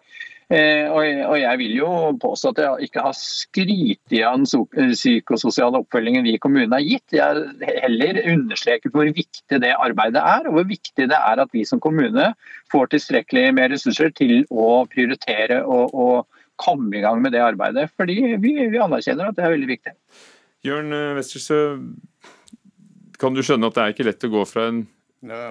Eh, og jeg vil jo påstå at jeg ikke har skrytt av den psykososiale oppfølgingen vi i kommunen har gitt. Jeg har heller understreket hvor viktig det arbeidet er, og hvor viktig det er at vi som kommune får tilstrekkelig med ressurser til å prioritere og, og komme i gang med det arbeidet. Fordi vi, vi anerkjenner at det er veldig viktig. Jørn Westersø, kan du skjønne at det er ikke lett å gå fra en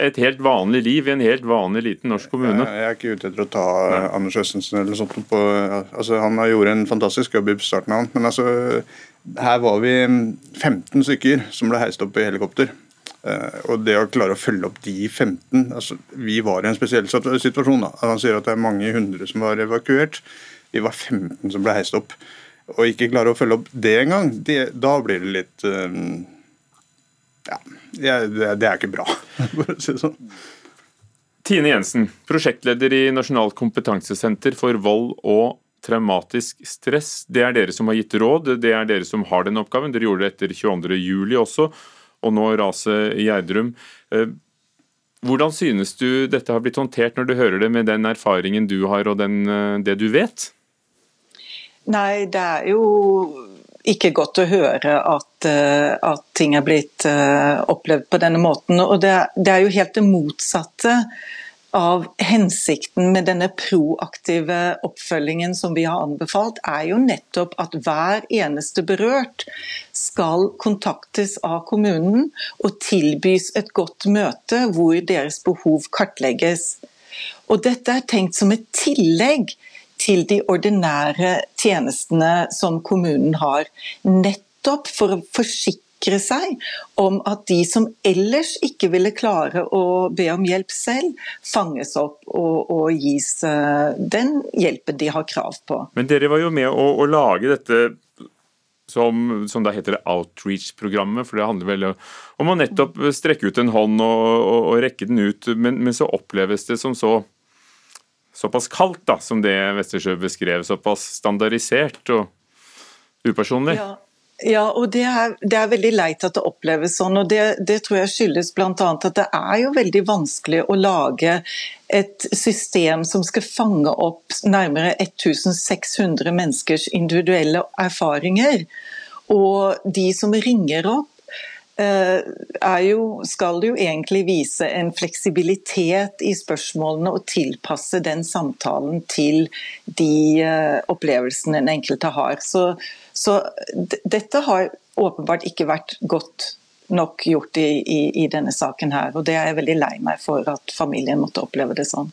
et helt vanlig liv i en helt vanlig liten norsk kommune. Jeg, jeg er ikke ute etter å ta Nei. Anders Østensen eller sånt på altså, Han har gjort en fantastisk jobb i starten av men altså, her var vi 15 stykker som ble heist opp i helikopter. Uh, og det å klare å følge opp de 15 altså, Vi var i en spesiell situasjon. da. Han sier at det er mange hundre som var evakuert. Vi var 15 som ble heist opp. Og ikke klare å følge opp det engang, da blir det litt uh, Ja, det, det er ikke bra, [LAUGHS] for å si det sånn. Tine Jensen, prosjektleder i Nasjonalt kompetansesenter for vold og traumatisk stress. Det er dere som har gitt råd, det er dere som har den oppgaven. Dere gjorde det etter 22.07 også, og nå raset i Gjerdrum. Eh, hvordan synes du dette har blitt håndtert når du hører det med den erfaringen du har og den, eh, det du vet? Nei, det er jo ikke godt å høre at, eh, at ting er blitt uh, opplevd på denne måten. Og det, det, er jo helt det motsatte av hensikten med denne proaktive oppfølgingen som vi har anbefalt, er jo nettopp at hver eneste berørt skal kontaktes av kommunen og tilbys et godt møte hvor deres behov kartlegges. Og dette er tenkt som et tillegg til de ordinære tjenestene som kommunen har. Nettopp for å forsikre seg om at de som ellers ikke ville klare å be om hjelp selv, fanges opp og, og gis uh, den hjelpen de har krav på. Men dere var jo med å, å lage dette som, som da heter Outreach-programmet. for Det handler vel om å nettopp strekke ut en hånd og, og, og rekke den ut. Men, men, så oppleves det som så såpass kaldt, da, som det Westersjø beskrev. Såpass standardisert og upersonlig. Ja. Ja, og det er, det er, veldig leit at det oppleves sånn. og Det, det tror jeg skyldes bl.a. at det er jo veldig vanskelig å lage et system som skal fange opp nærmere 1600 menneskers individuelle erfaringer. Og de som ringer opp, jo, skal jo egentlig vise en fleksibilitet i spørsmålene og tilpasse den samtalen til de eh, opplevelsene den enkelte har. Så, så dette har åpenbart ikke vært godt nok gjort i, i, i, denne saken her. Og det er jeg veldig lei meg for at familien måtte oppleve det sånn.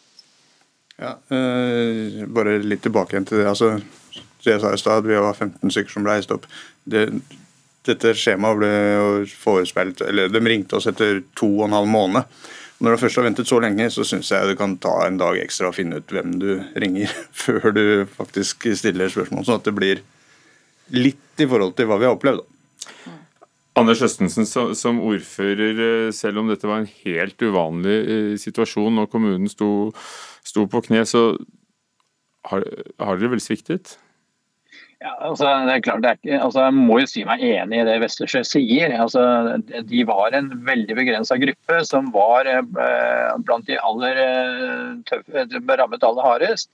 Ja, øh, bare litt tilbake igjen til det. altså det jeg sa i stad, vi var 15 stykker som ble reist opp. Det, dette skjemaet ble forespeilt Eller de ringte oss etter to og en halv måned. Når du først har ventet så lenge, så syns jeg du kan ta en dag ekstra og finne ut hvem du ringer, [LAUGHS] før du faktisk stiller spørsmål. Sånn at det blir litt i forhold til hva vi har opplevd. Da. Anders Østensen, som ordfører, eh, selv om dette var en helt uvanlig eh, situasjon og kommunen sto, sto på kne, så har, har dere vel sviktet? Ja, altså, det er klart, det er ikke, altså, Jeg må jo si meg enig i det Vestersjø sier. Altså, de var en veldig begrensa gruppe som var eh, blant de aller eh, tøffe, rammet aller hardest.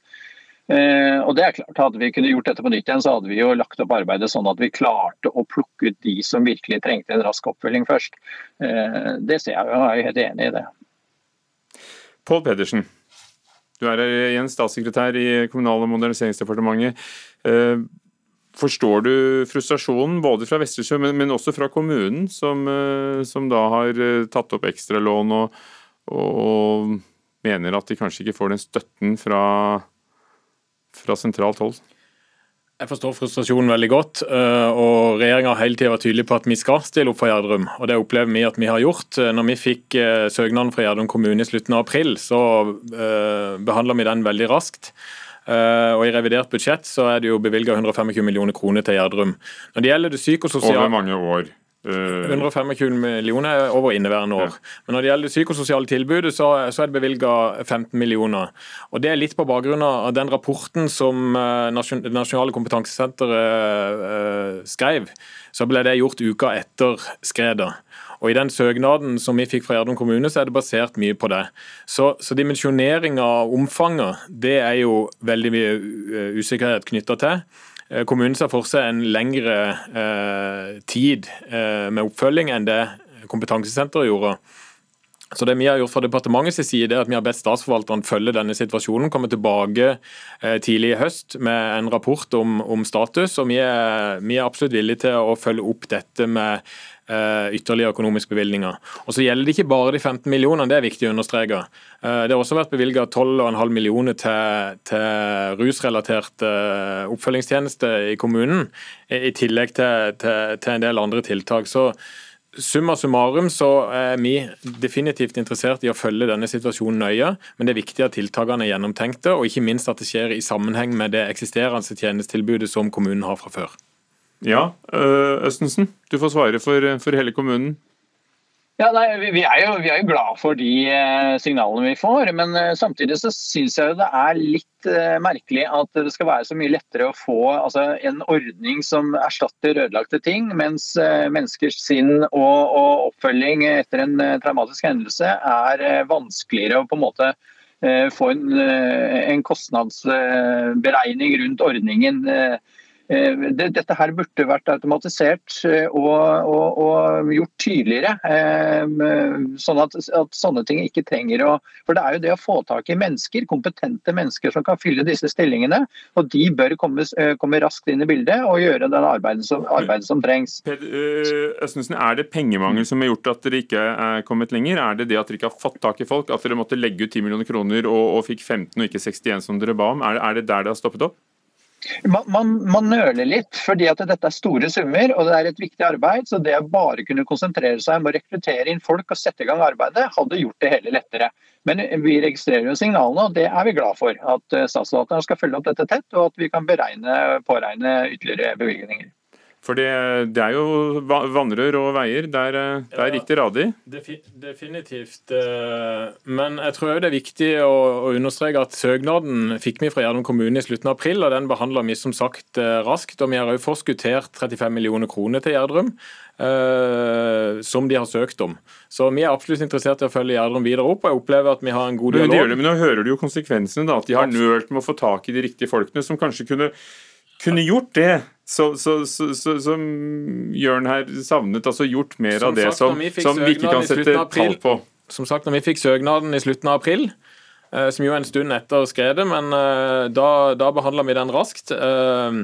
Eh, og det er klart, Hadde vi kunne gjort dette på nytt igjen, så hadde vi jo lagt opp arbeidet sånn at vi klarte å plukke ut de som virkelig trengte en rask oppfølging først. Eh, det ser jeg, og jeg er helt enig i det. Pål Pedersen, du er igjen statssekretær i Kommunal- og moderniseringsdepartementet. Eh, Forstår du frustrasjonen både fra Vestersjø, men, men også fra kommunen, som, eh, som, da har eh, tatt opp ekstralån og, og mener at de kanskje ikke får den støtten fra, fra sentralt hold? Jeg forstår frustrasjonen veldig godt. Eh, og Regjeringa har hele tida vært tydelig på at vi skal stille opp for Gjerdrum. og Det opplever vi at vi har gjort. Når vi fikk søknaden fra Gjerdrum kommune i slutten av april, så behandla vi den veldig raskt. Eh, og I revidert budsjett så er det jo bevilga 125 millioner kroner til Gjerdrum. Når det gjelder det psykososiale... Over mange år? 125 eh, millioner over inneværende år. Ja. Men når det gjelder det psykososiale tilbudet, så, så er det bevilga 15 millioner. Og Det er litt på bakgrunn av den rapporten som eh, Det nasjonale kompetansesenteret skrev. Så ble det gjort uka etter skredet. Og I den søknaden som vi fikk fra Gjerdrum kommune, så er det basert mye på det. Så, så dimensjonering av omfanget, det er jo veldig mye eh, usikkerhet knytta til. Eh, kommunen ser for seg en lengre eh, tid eh, med oppfølging enn det kompetansesenteret gjorde. Så det vi har gjort fra departementets side er at vi har bedt statsforvalteren følge denne situasjonen, komme tilbake eh, tidlig i høst med en rapport om, om status. og vi er, vi er, absolutt villige til å følge opp dette med ytterligere økonomiske bevilgninger. Og Så gjelder det ikke bare de 15 millionene, det er viktig å understreke. Eh, det har også vært bevilga 12,5 millioner til, til rusrelatert oppfølgingstjeneste i kommunen, i tillegg til, til, til en del andre tiltak. Så Summa summarum så er vi definitivt interessert i å følge denne situasjonen nøye, men det er viktig at tiltakene er gjennomtenkte, og ikke minst at det skjer i sammenheng med det eksisterende tjenestetilbudet som kommunen har fra før. Ja, Østensen, du får svare for, for hele kommunen. Ja, nei, vi, er jo, vi, er jo, glad for de eh, signalene vi får, men eh, samtidig så syns jeg det er litt eh, merkelig at det skal være så mye lettere å få altså, en ordning som erstatter ødelagte ting, mens menneskers sinn og, og, oppfølging etter en traumatisk hendelse er vanskeligere å på en måte få en, en kostnadsberegning rundt ordningen. Eh, dette her burde vært automatisert eh, og, og, og gjort tydeligere. Eh, sånn at, at, sånne ting ikke trenger å For det er jo det å få tak i mennesker, kompetente mennesker som kan fylle disse stillingene. Og de bør komme, komme raskt inn i bildet og gjøre det arbeidet som, arbeidet som trengs. Østensen, Er det pengemangel som har gjort at dere ikke er kommet lenger? Er det det at dere ikke har fått tak i folk? At dere måtte legge ut 10 millioner kroner og, og fikk 15 og ikke 61 som dere ba om? Er det, er det der det har stoppet opp? Man, man, man, nøler litt, fordi at dette er store summer og det er et viktig arbeid. Så det å bare kunne konsentrere seg om å rekruttere inn folk og sette i gang arbeidet, hadde gjort det hele lettere. Men vi registrerer jo signalene, og det er vi glad for. At statsforvalteren skal følge opp dette tett, og at vi kan beregne, påregne ytterligere bevilgninger. For det, det, er jo vannrør og veier. Der, er der gikk det radig. Definitivt. Eh, men jeg tror det er viktig å, å understreke at søknaden fikk vi fra Gjerdrum kommune i slutten av april, og den behandla vi som sagt eh, raskt. Og vi har òg forskuttert 35 millioner kroner til Gjerdrum. Som de har søkt om. Så Vi er absolutt interessert i å følge Gjerdrum videre opp. og jeg opplever at vi har en god dialog. Men, det, men Nå hører du jo konsekvensene, da, at de har nølt med å få tak i de riktige folkene, som kanskje kunne kunne gjort det så, så, så, som Jørn her savnet, altså gjort mer som av det sagt, som, vi som, vi ikke kan sette tall på. Som sagt, når vi fikk søknaden i slutten av april, eh, som jo en stund etter skredet, men eh, da, da behandla vi den raskt. Eh,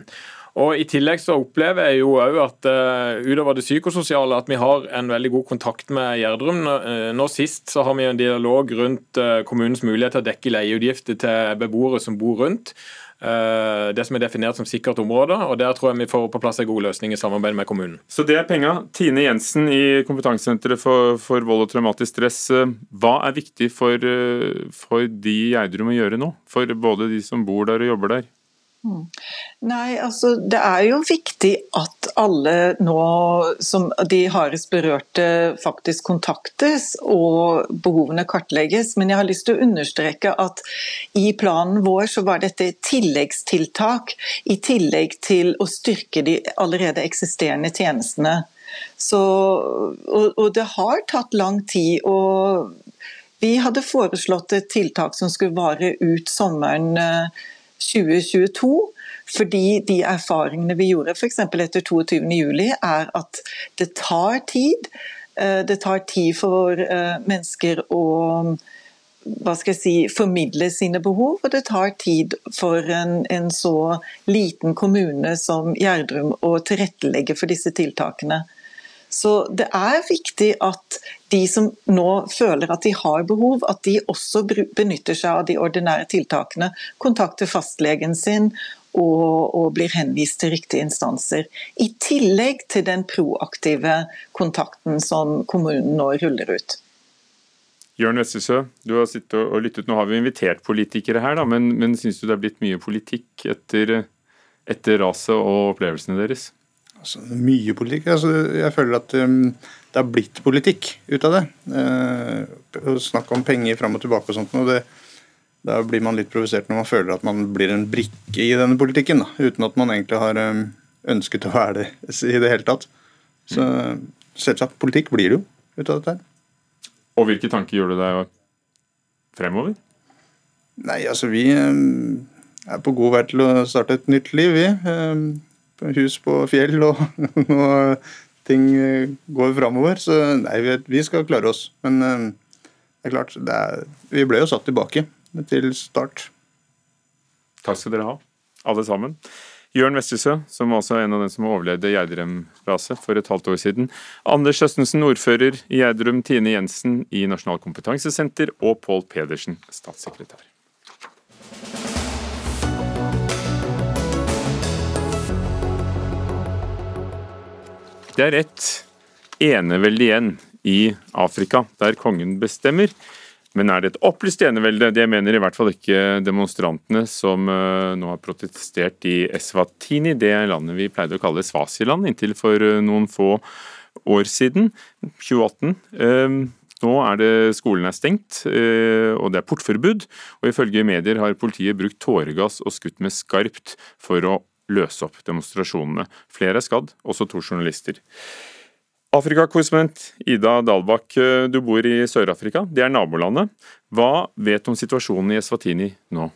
og I tillegg så opplever jeg jo òg at uh, utover det psykososiale at vi har en veldig god kontakt med Gjerdrum. Nå, uh, nå sist så har vi en dialog rundt uh, kommunens mulighet til å dekke leieutgifter til beboere som bor rundt. Eh, det som er definert som sikkert område. og Der tror jeg vi får på plass en god løsning i samarbeid med kommunen. Så det er penga. Tine Jensen i Kompetansesenteret for, for, vold og traumatisk stress. Eh, hva er viktig for, eh, for de i Gjerdrum å gjøre nå? For både de som bor der og jobber der? Mm. Nei, altså det er jo viktig at alle nå som de hardest berørte faktisk kontaktes og behovene kartlegges. Men jeg har lyst til å understreke at i planen vår så var dette et tilleggstiltak i tillegg til å styrke de allerede eksisterende tjenestene. Så, og, og det har tatt lang tid. og vi hadde foreslått et tiltak som skulle vare ut sommeren 2022. Fordi de erfaringene vi gjorde f.eks. etter 22.07, er at det tar tid. Eh, det tar tid for eh, mennesker å hva skal jeg si, formidle sine behov, og det tar tid for en, en så liten kommune som Gjerdrum å tilrettelegge for disse tiltakene. Så det er viktig at de som nå føler at de har behov, at de også benytter seg av de ordinære tiltakene. Kontakter fastlegen sin og, og, blir henvist til riktige instanser. I tillegg til den proaktive kontakten som kommunen nå ruller ut. Jørn Vestesø, du har sittet og lyttet. Nå har vi invitert politikere her, da, men, men syns du det er blitt mye politikk etter, etter raset og opplevelsene deres? Altså, mye politikk. Altså, jeg føler at um, det har blitt politikk ut av det. Uh, snakk om penger fram og tilbake og sånt. og det, Da blir man litt provosert når man føler at man blir en brikke i denne politikken. Da, uten at man egentlig har um, ønsket å være det [LAUGHS] i det hele tatt. Så selvsagt, politikk blir det jo ut av dette her. Og hvilke tanker gjør du deg fremover? Nei, altså vi um, er på god vei til å starte et nytt liv, vi. Um, hus på fjell og, [LAUGHS] og ting går framover. Så nei, vi skal klare oss. Men eh, det er klart, det er, vi ble jo satt tilbake til start. Takk skal dere ha, alle sammen. Jørn Vestesø, som også er en av dem som overlevde Gjerdrum-raset for et halvt år siden. Anders Østensen, ordfører i Gjerdrum. Tine Jensen i Nasjonalt kompetansesenter. Og Pål Pedersen, statssekretær. Det er et enevelde igjen i Afrika, der kongen bestemmer. Men er det et opplyst enevelde? Det mener i hvert fall ikke demonstrantene som eh, nå har protestert i Eswatini, det landet vi pleide å kalle Svasiland inntil for eh, noen få år siden, 2018. Eh, nå er det skolen er stengt, og det er portforbud. Og ifølge medier har politiet brukt tåregass og skutt med skarpt for å løse opp demonstrasjonene. Flere er skadd, også to journalister. Afrikakorrespondent Ida Dalbakk, du bor i Sør-Afrika. Det er nabolandet. Hva vet du om situasjonen i Eswatini nå?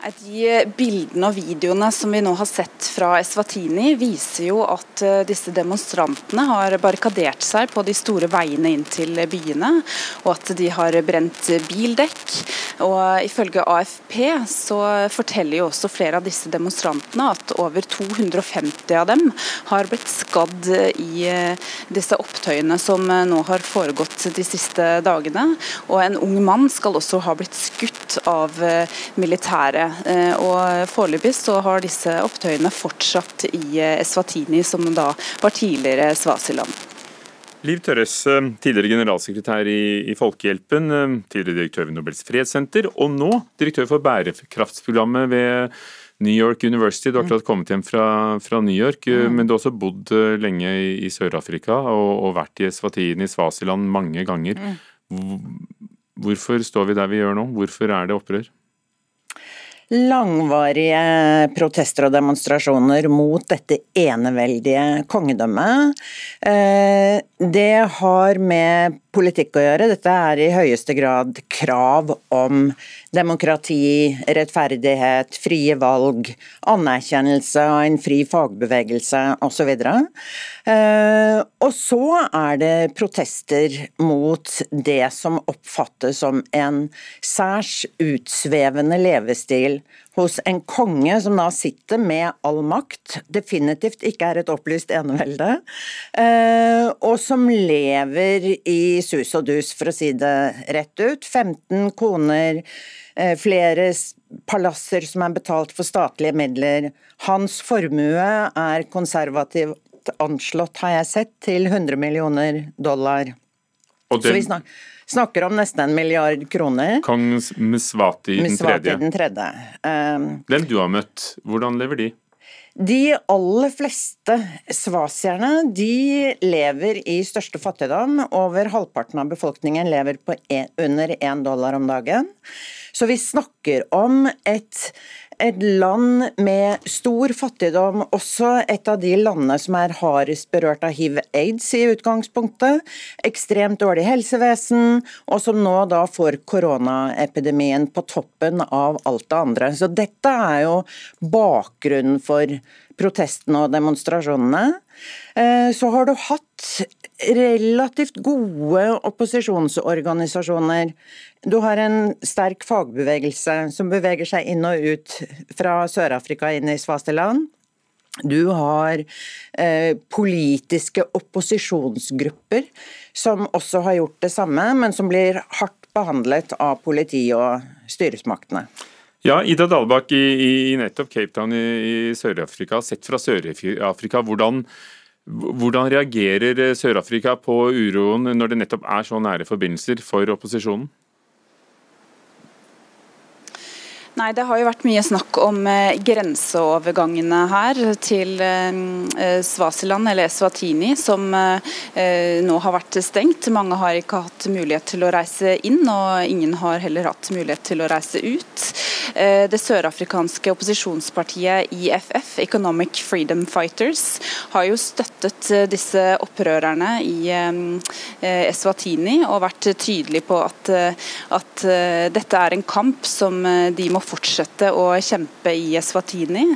De bildene og videoene som vi nå har sett fra Eswatini, viser jo at eh, disse demonstrantene har barrikadert seg på de store veiene inn til byene, og at de har brent bildekk. Og Ifølge AFP så forteller jo også flere av disse demonstrantene at over 250 av dem har blitt skadd i eh, disse opptøyene som eh, nå har foregått de siste dagene. Og en ung mann skal også ha blitt skutt av militære Og Foreløpig så har disse opptøyene fortsatt i Eswatini, som da var tidligere Svasiland. Liv Tørres, tidligere generalsekretær i, Folkehjelpen, tidligere direktør ved Nobels fredssenter, og nå direktør for bærekraftsprogrammet ved New York University. Du har akkurat kommet hjem fra, fra New York, mm. men du har også bodd lenge i, i Sør-Afrika og, og, vært i Eswatini, Svasiland, mange ganger. Mm. Hvorfor står vi der vi gjør nå? Hvorfor er det opprør? Langvarige protester og demonstrasjoner mot dette eneveldige kongedømmet. Det har med politikk å gjøre. Dette er i høyeste grad krav om demokrati, rettferdighet, frie valg, anerkjennelse av en fri fagbevegelse osv. Eh, og så er det protester mot det som oppfattes som en særs utsvevende levestil hos en konge som da sitter med all makt, definitivt ikke er et opplyst enevelde, eh, og som lever i sus og dus, for å si det rett ut. 15 koner, eh, flere palasser som er betalt for statlige midler. Hans formue er konservativt anslått, har jeg sett, til 100 millioner dollar. Og den... Snakker om nesten en milliard kroner. Kong Mswati den tredje. Den tredje. Um, Den du har møtt, hvordan lever de? De aller fleste svasierne de lever i største fattigdom. Over halvparten av befolkningen lever på en, under én dollar om dagen. Så vi snakker om et et land med stor fattigdom, også et av de landene som er hardest berørt av hiv-aids i utgangspunktet. Ekstremt dårlig helsevesen, og som nå da får koronaepidemien på toppen av alt det andre. Så dette er jo bakgrunnen for protestene og demonstrasjonene. Eh, så har du hatt relativt gode opposisjonsorganisasjoner. Du har en sterk fagbevegelse som beveger seg inn og ut fra Sør-Afrika inn i Svasteland. Du har eh, politiske opposisjonsgrupper som også har gjort det samme, men som blir hardt behandlet av politi og styresmaktene. Ja, Ida Dalbakk i, i, nettopp Cape Town i, i Sør-Afrika, sett fra Sør-Afrika, hvordan, hvordan reagerer Sør-Afrika på uroen når det nettopp er så nære forbindelser for opposisjonen? Nei, Det har jo vært mye snakk om eh, grenseovergangene her til eh, eh, Svasiland, eller Eswatini, som nå har vært stengt. Mange har ikke hatt mulighet til å reise inn, og ingen har heller hatt mulighet til å reise ut. Det sørafrikanske opposisjonspartiet IFF, Economic Freedom Fighters, har jo støttet disse opprørerne i Eswatini og vært tydelig på at, at dette er en kamp som de må fortsette å kjempe i Eswatini.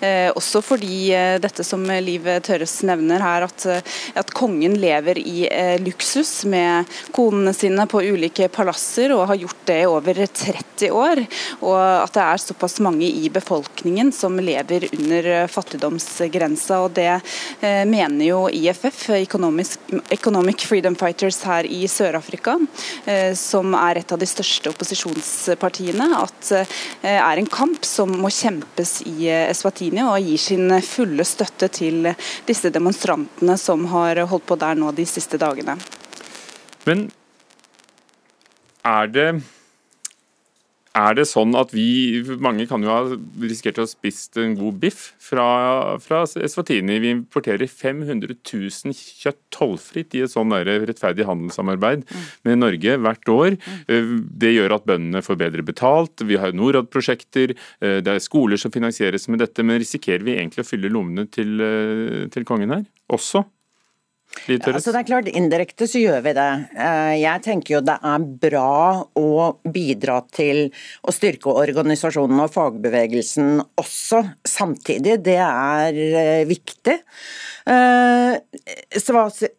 Eh, også fordi eh, dette som Liv Tørres nevner her, at, eh, at kongen lever i luksus med konene sine på ulike palasser, og har gjort det i over 30 år. Og at det er såpass mange i befolkningen som lever under fattigdomsgrensa. og Det mener jo IFF, Economic, Economic Freedom Fighters her i Sør-Afrika, som er et av de største opposisjonspartiene, at er en kamp som må kjempes i eh, Eswatini, og gir sin fulle støtte til disse demonstrantene som har holdt på der nå de siste dagene. Men er det er det sånn at vi Mange kan jo ha risikert å ha spist en god biff fra, fra Eswatini. Vi importerer 500 000 kjøtt tollfritt i et sånn rettferdig handelssamarbeid med Norge hvert år. Mm. Det gjør at bøndene får bedre betalt. Vi har Norad-prosjekter, eh, det er skoler som finansieres med dette. Men risikerer vi egentlig å fylle lommene til, eh, til kongen her også? Ja, altså det er klart, Indirekte så gjør vi det. Eh, jeg tenker jo det er bra å bidra til å styrke organisasjonen og fagbevegelsen også samtidig. Det er eh, viktig.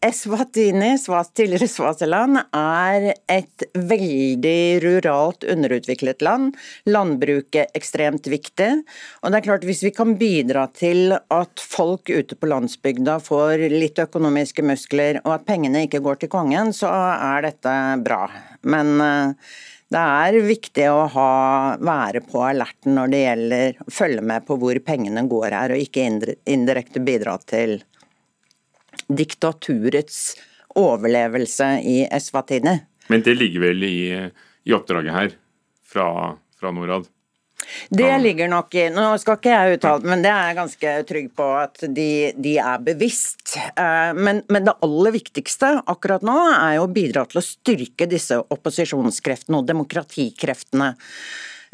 Eswatini, tidligere Svasiland, er et veldig ruralt underutviklet land. Landbruket ekstremt viktig. Og det er klart Hvis vi kan bidra til at folk ute på landsbygda får litt økonomiske muskler, og at pengene ikke går til kongen, så er dette bra. Men uh, det er viktig å ha, være på alerten når det gjelder å følge med på hvor pengene går her, og ikke indirekte bidra til diktaturets overlevelse i Eswatini. Men det ligger vel i, i oppdraget her fra, fra Norad? Det ligger nok i Nå skal ikke jeg uttale men det er jeg ganske trygg på at de, de er bevisst. Eh, men, men, det aller viktigste akkurat nå er jo å bidra til å styrke disse opposisjonskreftene og demokratikreftene.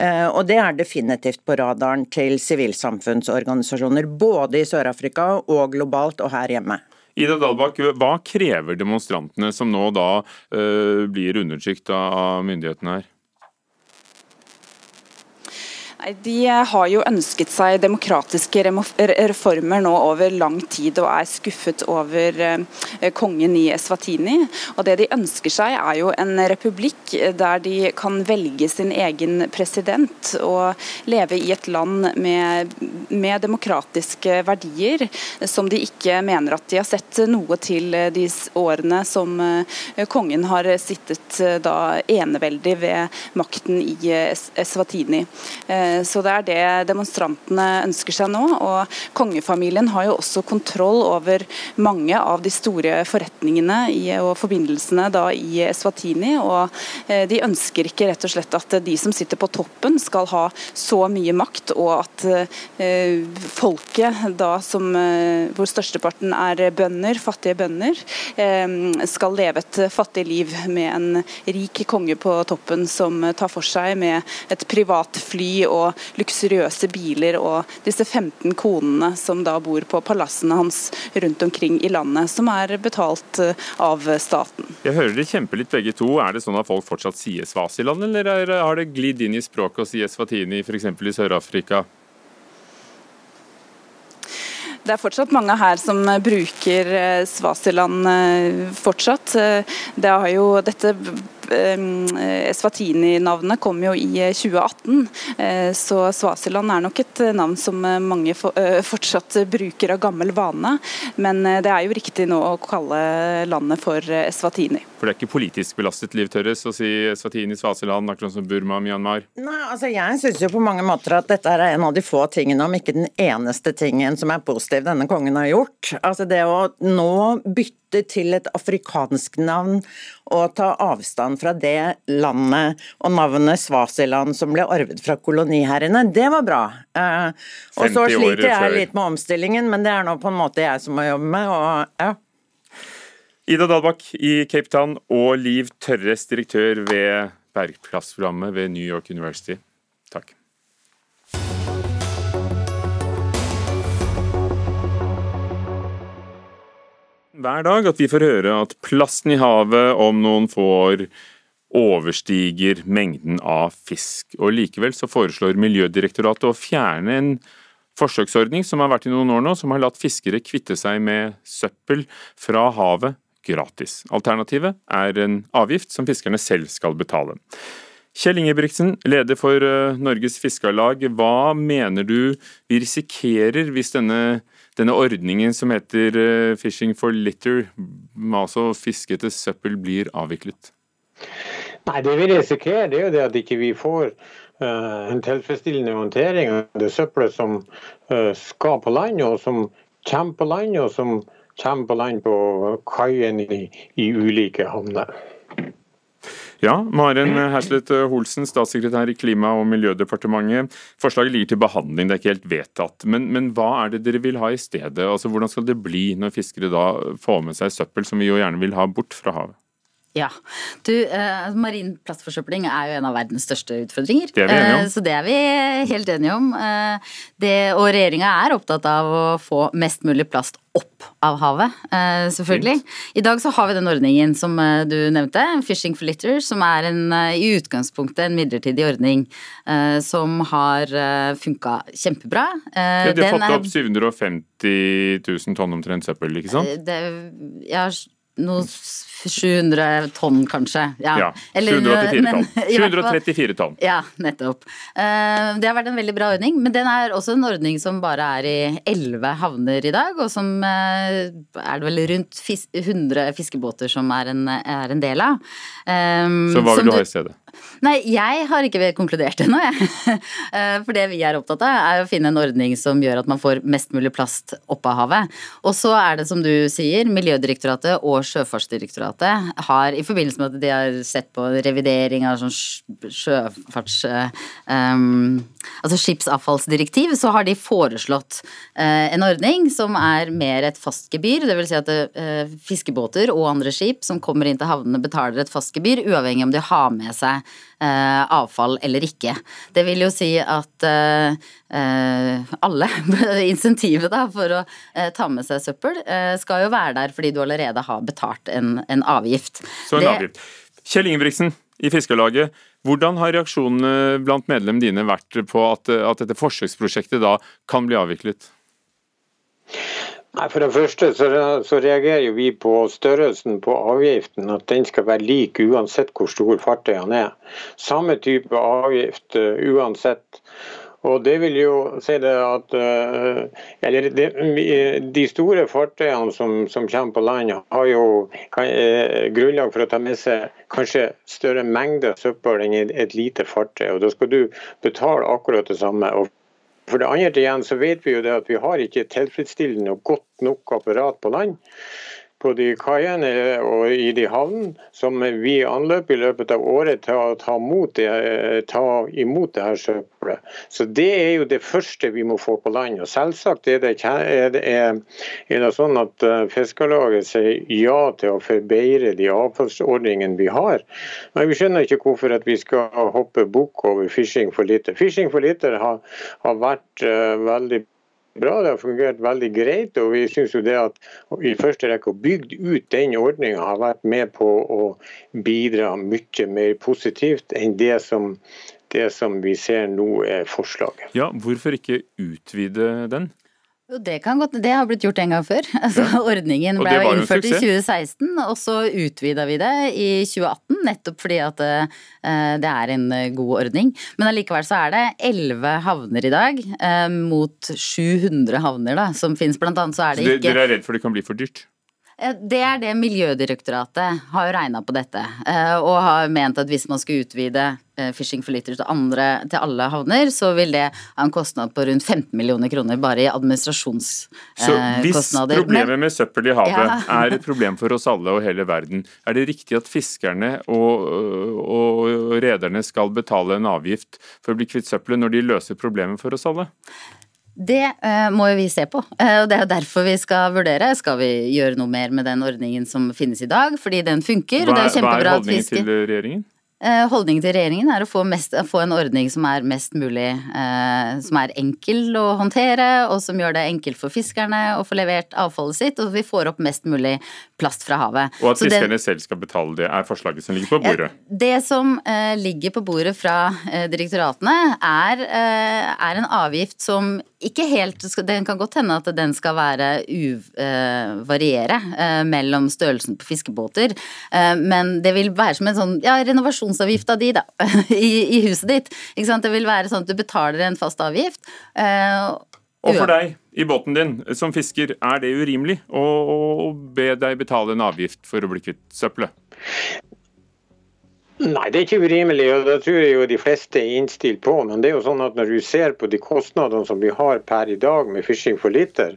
Eh, og det er definitivt på radaren til sivilsamfunnsorganisasjoner, både i Sør-Afrika og globalt og her hjemme. Ida Dalbakk, hva krever demonstrantene som nå da uh, blir undertrykt av myndighetene her? De har jo ønsket seg demokratiske reformer nå over lang tid, og er skuffet over eh, kongen i Eswatini. Og Det de ønsker seg er jo en republikk der de kan velge sin egen president og leve i et land med, med demokratiske verdier, som de ikke mener at de har sett noe til de årene som eh, kongen har sittet eh, da eneveldig ved makten i Eswatini. Eh, så det er det demonstrantene ønsker seg nå. Og kongefamilien har jo også kontroll over mange av de store forretningene og forbindelsene da i Eswatini. Og eh, de ønsker ikke rett og slett at de som sitter på toppen skal ha så mye makt, og at eh, folket, da som, hvor størsteparten er bønder, fattige bønder, skal leve et fattig liv med en rik konge på toppen som tar for seg med et privat fly og og luksuriøse biler og disse 15 konene som da bor på palassene hans rundt omkring i landet, som er betalt eh, av staten. Jeg hører dere kjemper litt begge to. Er det sånn at folk fortsatt sier Svasiland, eller har det glidd inn i språket å si Eswatini f.eks. i Sør-Afrika? Det er fortsatt mange her som bruker eh, Svasiland eh, fortsatt. Det har jo dette Eswatini-navnet kom jo i 2018, eh, så Svasiland er nok et eh, navn som mange fortsatt bruker av gammel vane. Men det er jo riktig nå å kalle landet for Eswatini. For det er ikke politisk belastet, Liv Tørres, å si Eswatini, Svasiland, akkurat som Burma, Myanmar? Nei, altså jeg syns jo på mange måter at dette er en av de få tingene, om ikke den eneste tingen som er positiv denne kongen har gjort. Altså det å nå bytte til et afrikansk navn og ta avstand fra det landet og navnet Svasiland som ble arvet fra koloniherrene, det var bra. Eh, og så sliter jeg litt med omstillingen, men det er nå på en måte jeg som må jobbe med. og ja. Ida Dalbakk i Cape Town og Liv Tørres, direktør ved Bergplassprogrammet ved New York University. Takk. Hver dag at vi får høre at plasten i havet om noen få år overstiger mengden av fisk. Og Likevel så foreslår Miljødirektoratet å fjerne en forsøksordning som har vært i noen år nå, som har latt fiskere kvitte seg med søppel fra havet gratis. Alternativet er en avgift som fiskerne selv skal betale. Kjell Ingebrigtsen, leder for eh, Norges Fiskarlag. Hva mener du vi risikerer hvis denne denne ordningen som heter eh, Fishing for litter, altså fiske etter søppel, blir avviklet? Nei, Det vi risikerer, det er jo det at ikke vi får uh, en tilfredsstillende håndtering av det søppelet som uh, skal på land, og som kommer på land, og som kommer på land på kaien i, i ulike havner. Ja, Maren Herslet Holsen, statssekretær i Klima- og miljødepartementet. Forslaget ligger til behandling, det er ikke helt vedtatt. Men, men, hva er det dere vil ha i stedet? Altså, Hvordan skal det bli når fiskere da får med seg søppel, som vi jo gjerne vil ha bort fra havet? Ja. Du, eh, marin plastforsøpling er jo en av verdens største utfordringer. Det er vi enige om. Eh, så det er vi helt enige om. Eh, det, og regjeringa er opptatt av å få mest mulig plast opp av havet, eh, selvfølgelig. I dag så har vi den ordningen som eh, du nevnte, Fishing for litter, som er en, eh, i utgangspunktet en midlertidig ordning som har funka kjempebra. Ja, de har fått opp 750 000 tonn omtrent søppel, ikke sant? Det, ja, noe 700 tonn, kanskje. Ja, ja 784 tonn. [LAUGHS] 734 tonn. Ja, nettopp. Eh, det har vært en veldig bra ordning, men den er også en ordning som bare er i 11 havner i dag, og som eh, er det vel rundt 100 fiskebåter som er en, er en del av. Så hva vil du ha i stedet? Nei, jeg har ikke konkludert ennå, jeg. [LAUGHS] Eh, for det vi er opptatt av, er å finne en ordning som gjør at man får mest mulig plast opp av havet. Og så er det som du sier, Miljødirektoratet og Sjøfartsdirektoratet har i forbindelse med at de har sett på revidering av sånn sjøfarts... Um, altså skipsavfallsdirektiv, så har de foreslått uh, en ordning som er mer et fast gebyr. Det vil si at fiskebåter og andre skip som kommer inn til havnene betaler et fast gebyr, uavhengig om de har med seg avfall eller ikke. Det vil jo si at alle [LAUGHS] insentivet da, for å ta med seg søppel skal jo være der fordi du allerede har betalt en, en avgift. Så en det, avgift. Kjell Ingebrigtsen i Fiskarlaget. Hvordan har reaksjonene blant medlemmene dine vært på at, at dette forsøksprosjektet da kan bli avviklet? Nei, For det første så, så, reagerer vi på størrelsen på avgiften, at den skal være lik uansett hvor stor fartøyene er. Samme type avgift uh, uansett. Og det vil jo si det at uh, eller de, De store fartøyene som, som, kommer på land, har jo kan, uh, grunnlag for å ta med seg kanskje større mengder søppel enn et lite fartøy. og Da skal du betale akkurat det samme. og for det andre igjen så vet vi jo det at vi har ikke tilfredsstillende og godt nok apparat på land på de kaiene og i de havnene som vi anløper i løpet av året til å ta, det, ta imot det her søppelet. Så Det er jo det første vi må få på land. Og Selvsagt er det, er det, er det sånn at eh, Fiskarlaget sier ja til å forbedre de avfallsordningene vi har. Men vi skjønner ikke hvorfor at vi skal hoppe bukk over Fishing for lite. Fishing for lite har, har vært uh, veldig bra, det har fungert veldig greit. og vi synes jo det at i første rekke å bygge ut den ordninga har vært med på å bidra mye mer positivt enn det som, det som vi ser nå er forslaget. Ja, Hvorfor ikke utvide den? Jo, det kan godt, det har blitt gjort en gang før. [LAUGHS] Altså, ja. Ordningen ble jo innført i 2016, og så utvida vi det i 2018. Nettopp fordi at uh, det er en eh, god ordning. Men allikevel så er det elleve havner i dag, uh, mot 700 havner da, som finnes. Blant annet så er det ikke Dere er redd for det kan bli for dyrt? Det er det Miljødirektoratet har jo regna på dette, og har ment at hvis man skal utvide Eh, Fishing for Litter til, andre, til alle havner, så vil det ha en kostnad på rundt 15 millioner kroner bare i administrasjonskostnader. Så hvis problemet med søppel i havet ja. er et problem for oss alle og hele verden, er det riktig at fiskerne og, og rederne skal betale en avgift for å bli kvitt søppelet når de løser problemet for oss alle? Det uh, må jo vi se på, uh, og det er derfor vi skal vurdere. Skal vi gjøre noe mer med den ordningen som finnes i dag, fordi den funker? Hva, og det er hva er holdningen til regjeringen? Uh, holdningen til regjeringen er å få, mest, få, en ordning som er mest mulig Som er enkel å håndtere, og som gjør det enkelt for fiskerne å få levert avfallet sitt, og vi får opp mest mulig plast fra havet. Og at Så fiskerne det, selv skal betale det, er forslaget som ligger på bordet? Det som ligger på bordet fra direktoratene, er, er, en avgift som ikke helt Det kan godt hende at den skal være uvariere uh, mellom størrelsen på fiskebåter, men det vil være som en sånn ja, renovasjonsavgift av de, da, [LAUGHS] i, i, huset ditt. Det vil være sånn at du betaler en fast avgift. Uh, og for deg i båten din som fisker, er det urimelig å, å be deg betale en avgift for å bli kvitt søppelet? Nei, det er ikke urimelig, og det tror jeg jo de fleste er innstilt på. Men det er jo sånn at når du ser på de kostnadene som vi har per i dag med fishing for liter,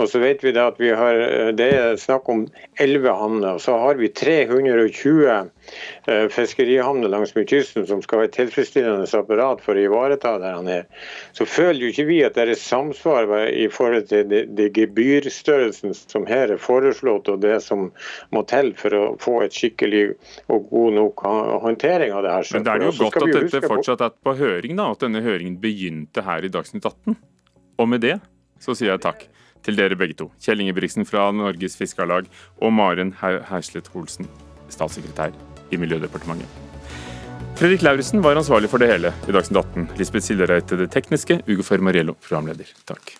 og så vet vi da at vi har, det er snakk om 11 havner, og så har vi 320 eh, fiskerihavner langs med kysten som skal ha et tilfredsstillende apparat for å ivareta der han er, Så føler jo ikke vi at det er samsvar i forhold til det, det gebyrstørrelsen som her er foreslått, og det som må til for å få et skikkelig og god nok håndtering av det her. Men det er jo godt at dette fortsatt er på høring, da, at denne høringen begynte her i Dagsnytt 18. Og med det så sier jeg takk til dere begge to. Kjell Ingebrigtsen fra Norges Fiskarlag og Maren Herslet Holsen, statssekretær i Miljødepartementet. Fredrik Lauritzen var ansvarlig for det hele i Dagsnytt 18. Lisbeth Sildereite det tekniske, Ugo Fermariello programleder. Takk.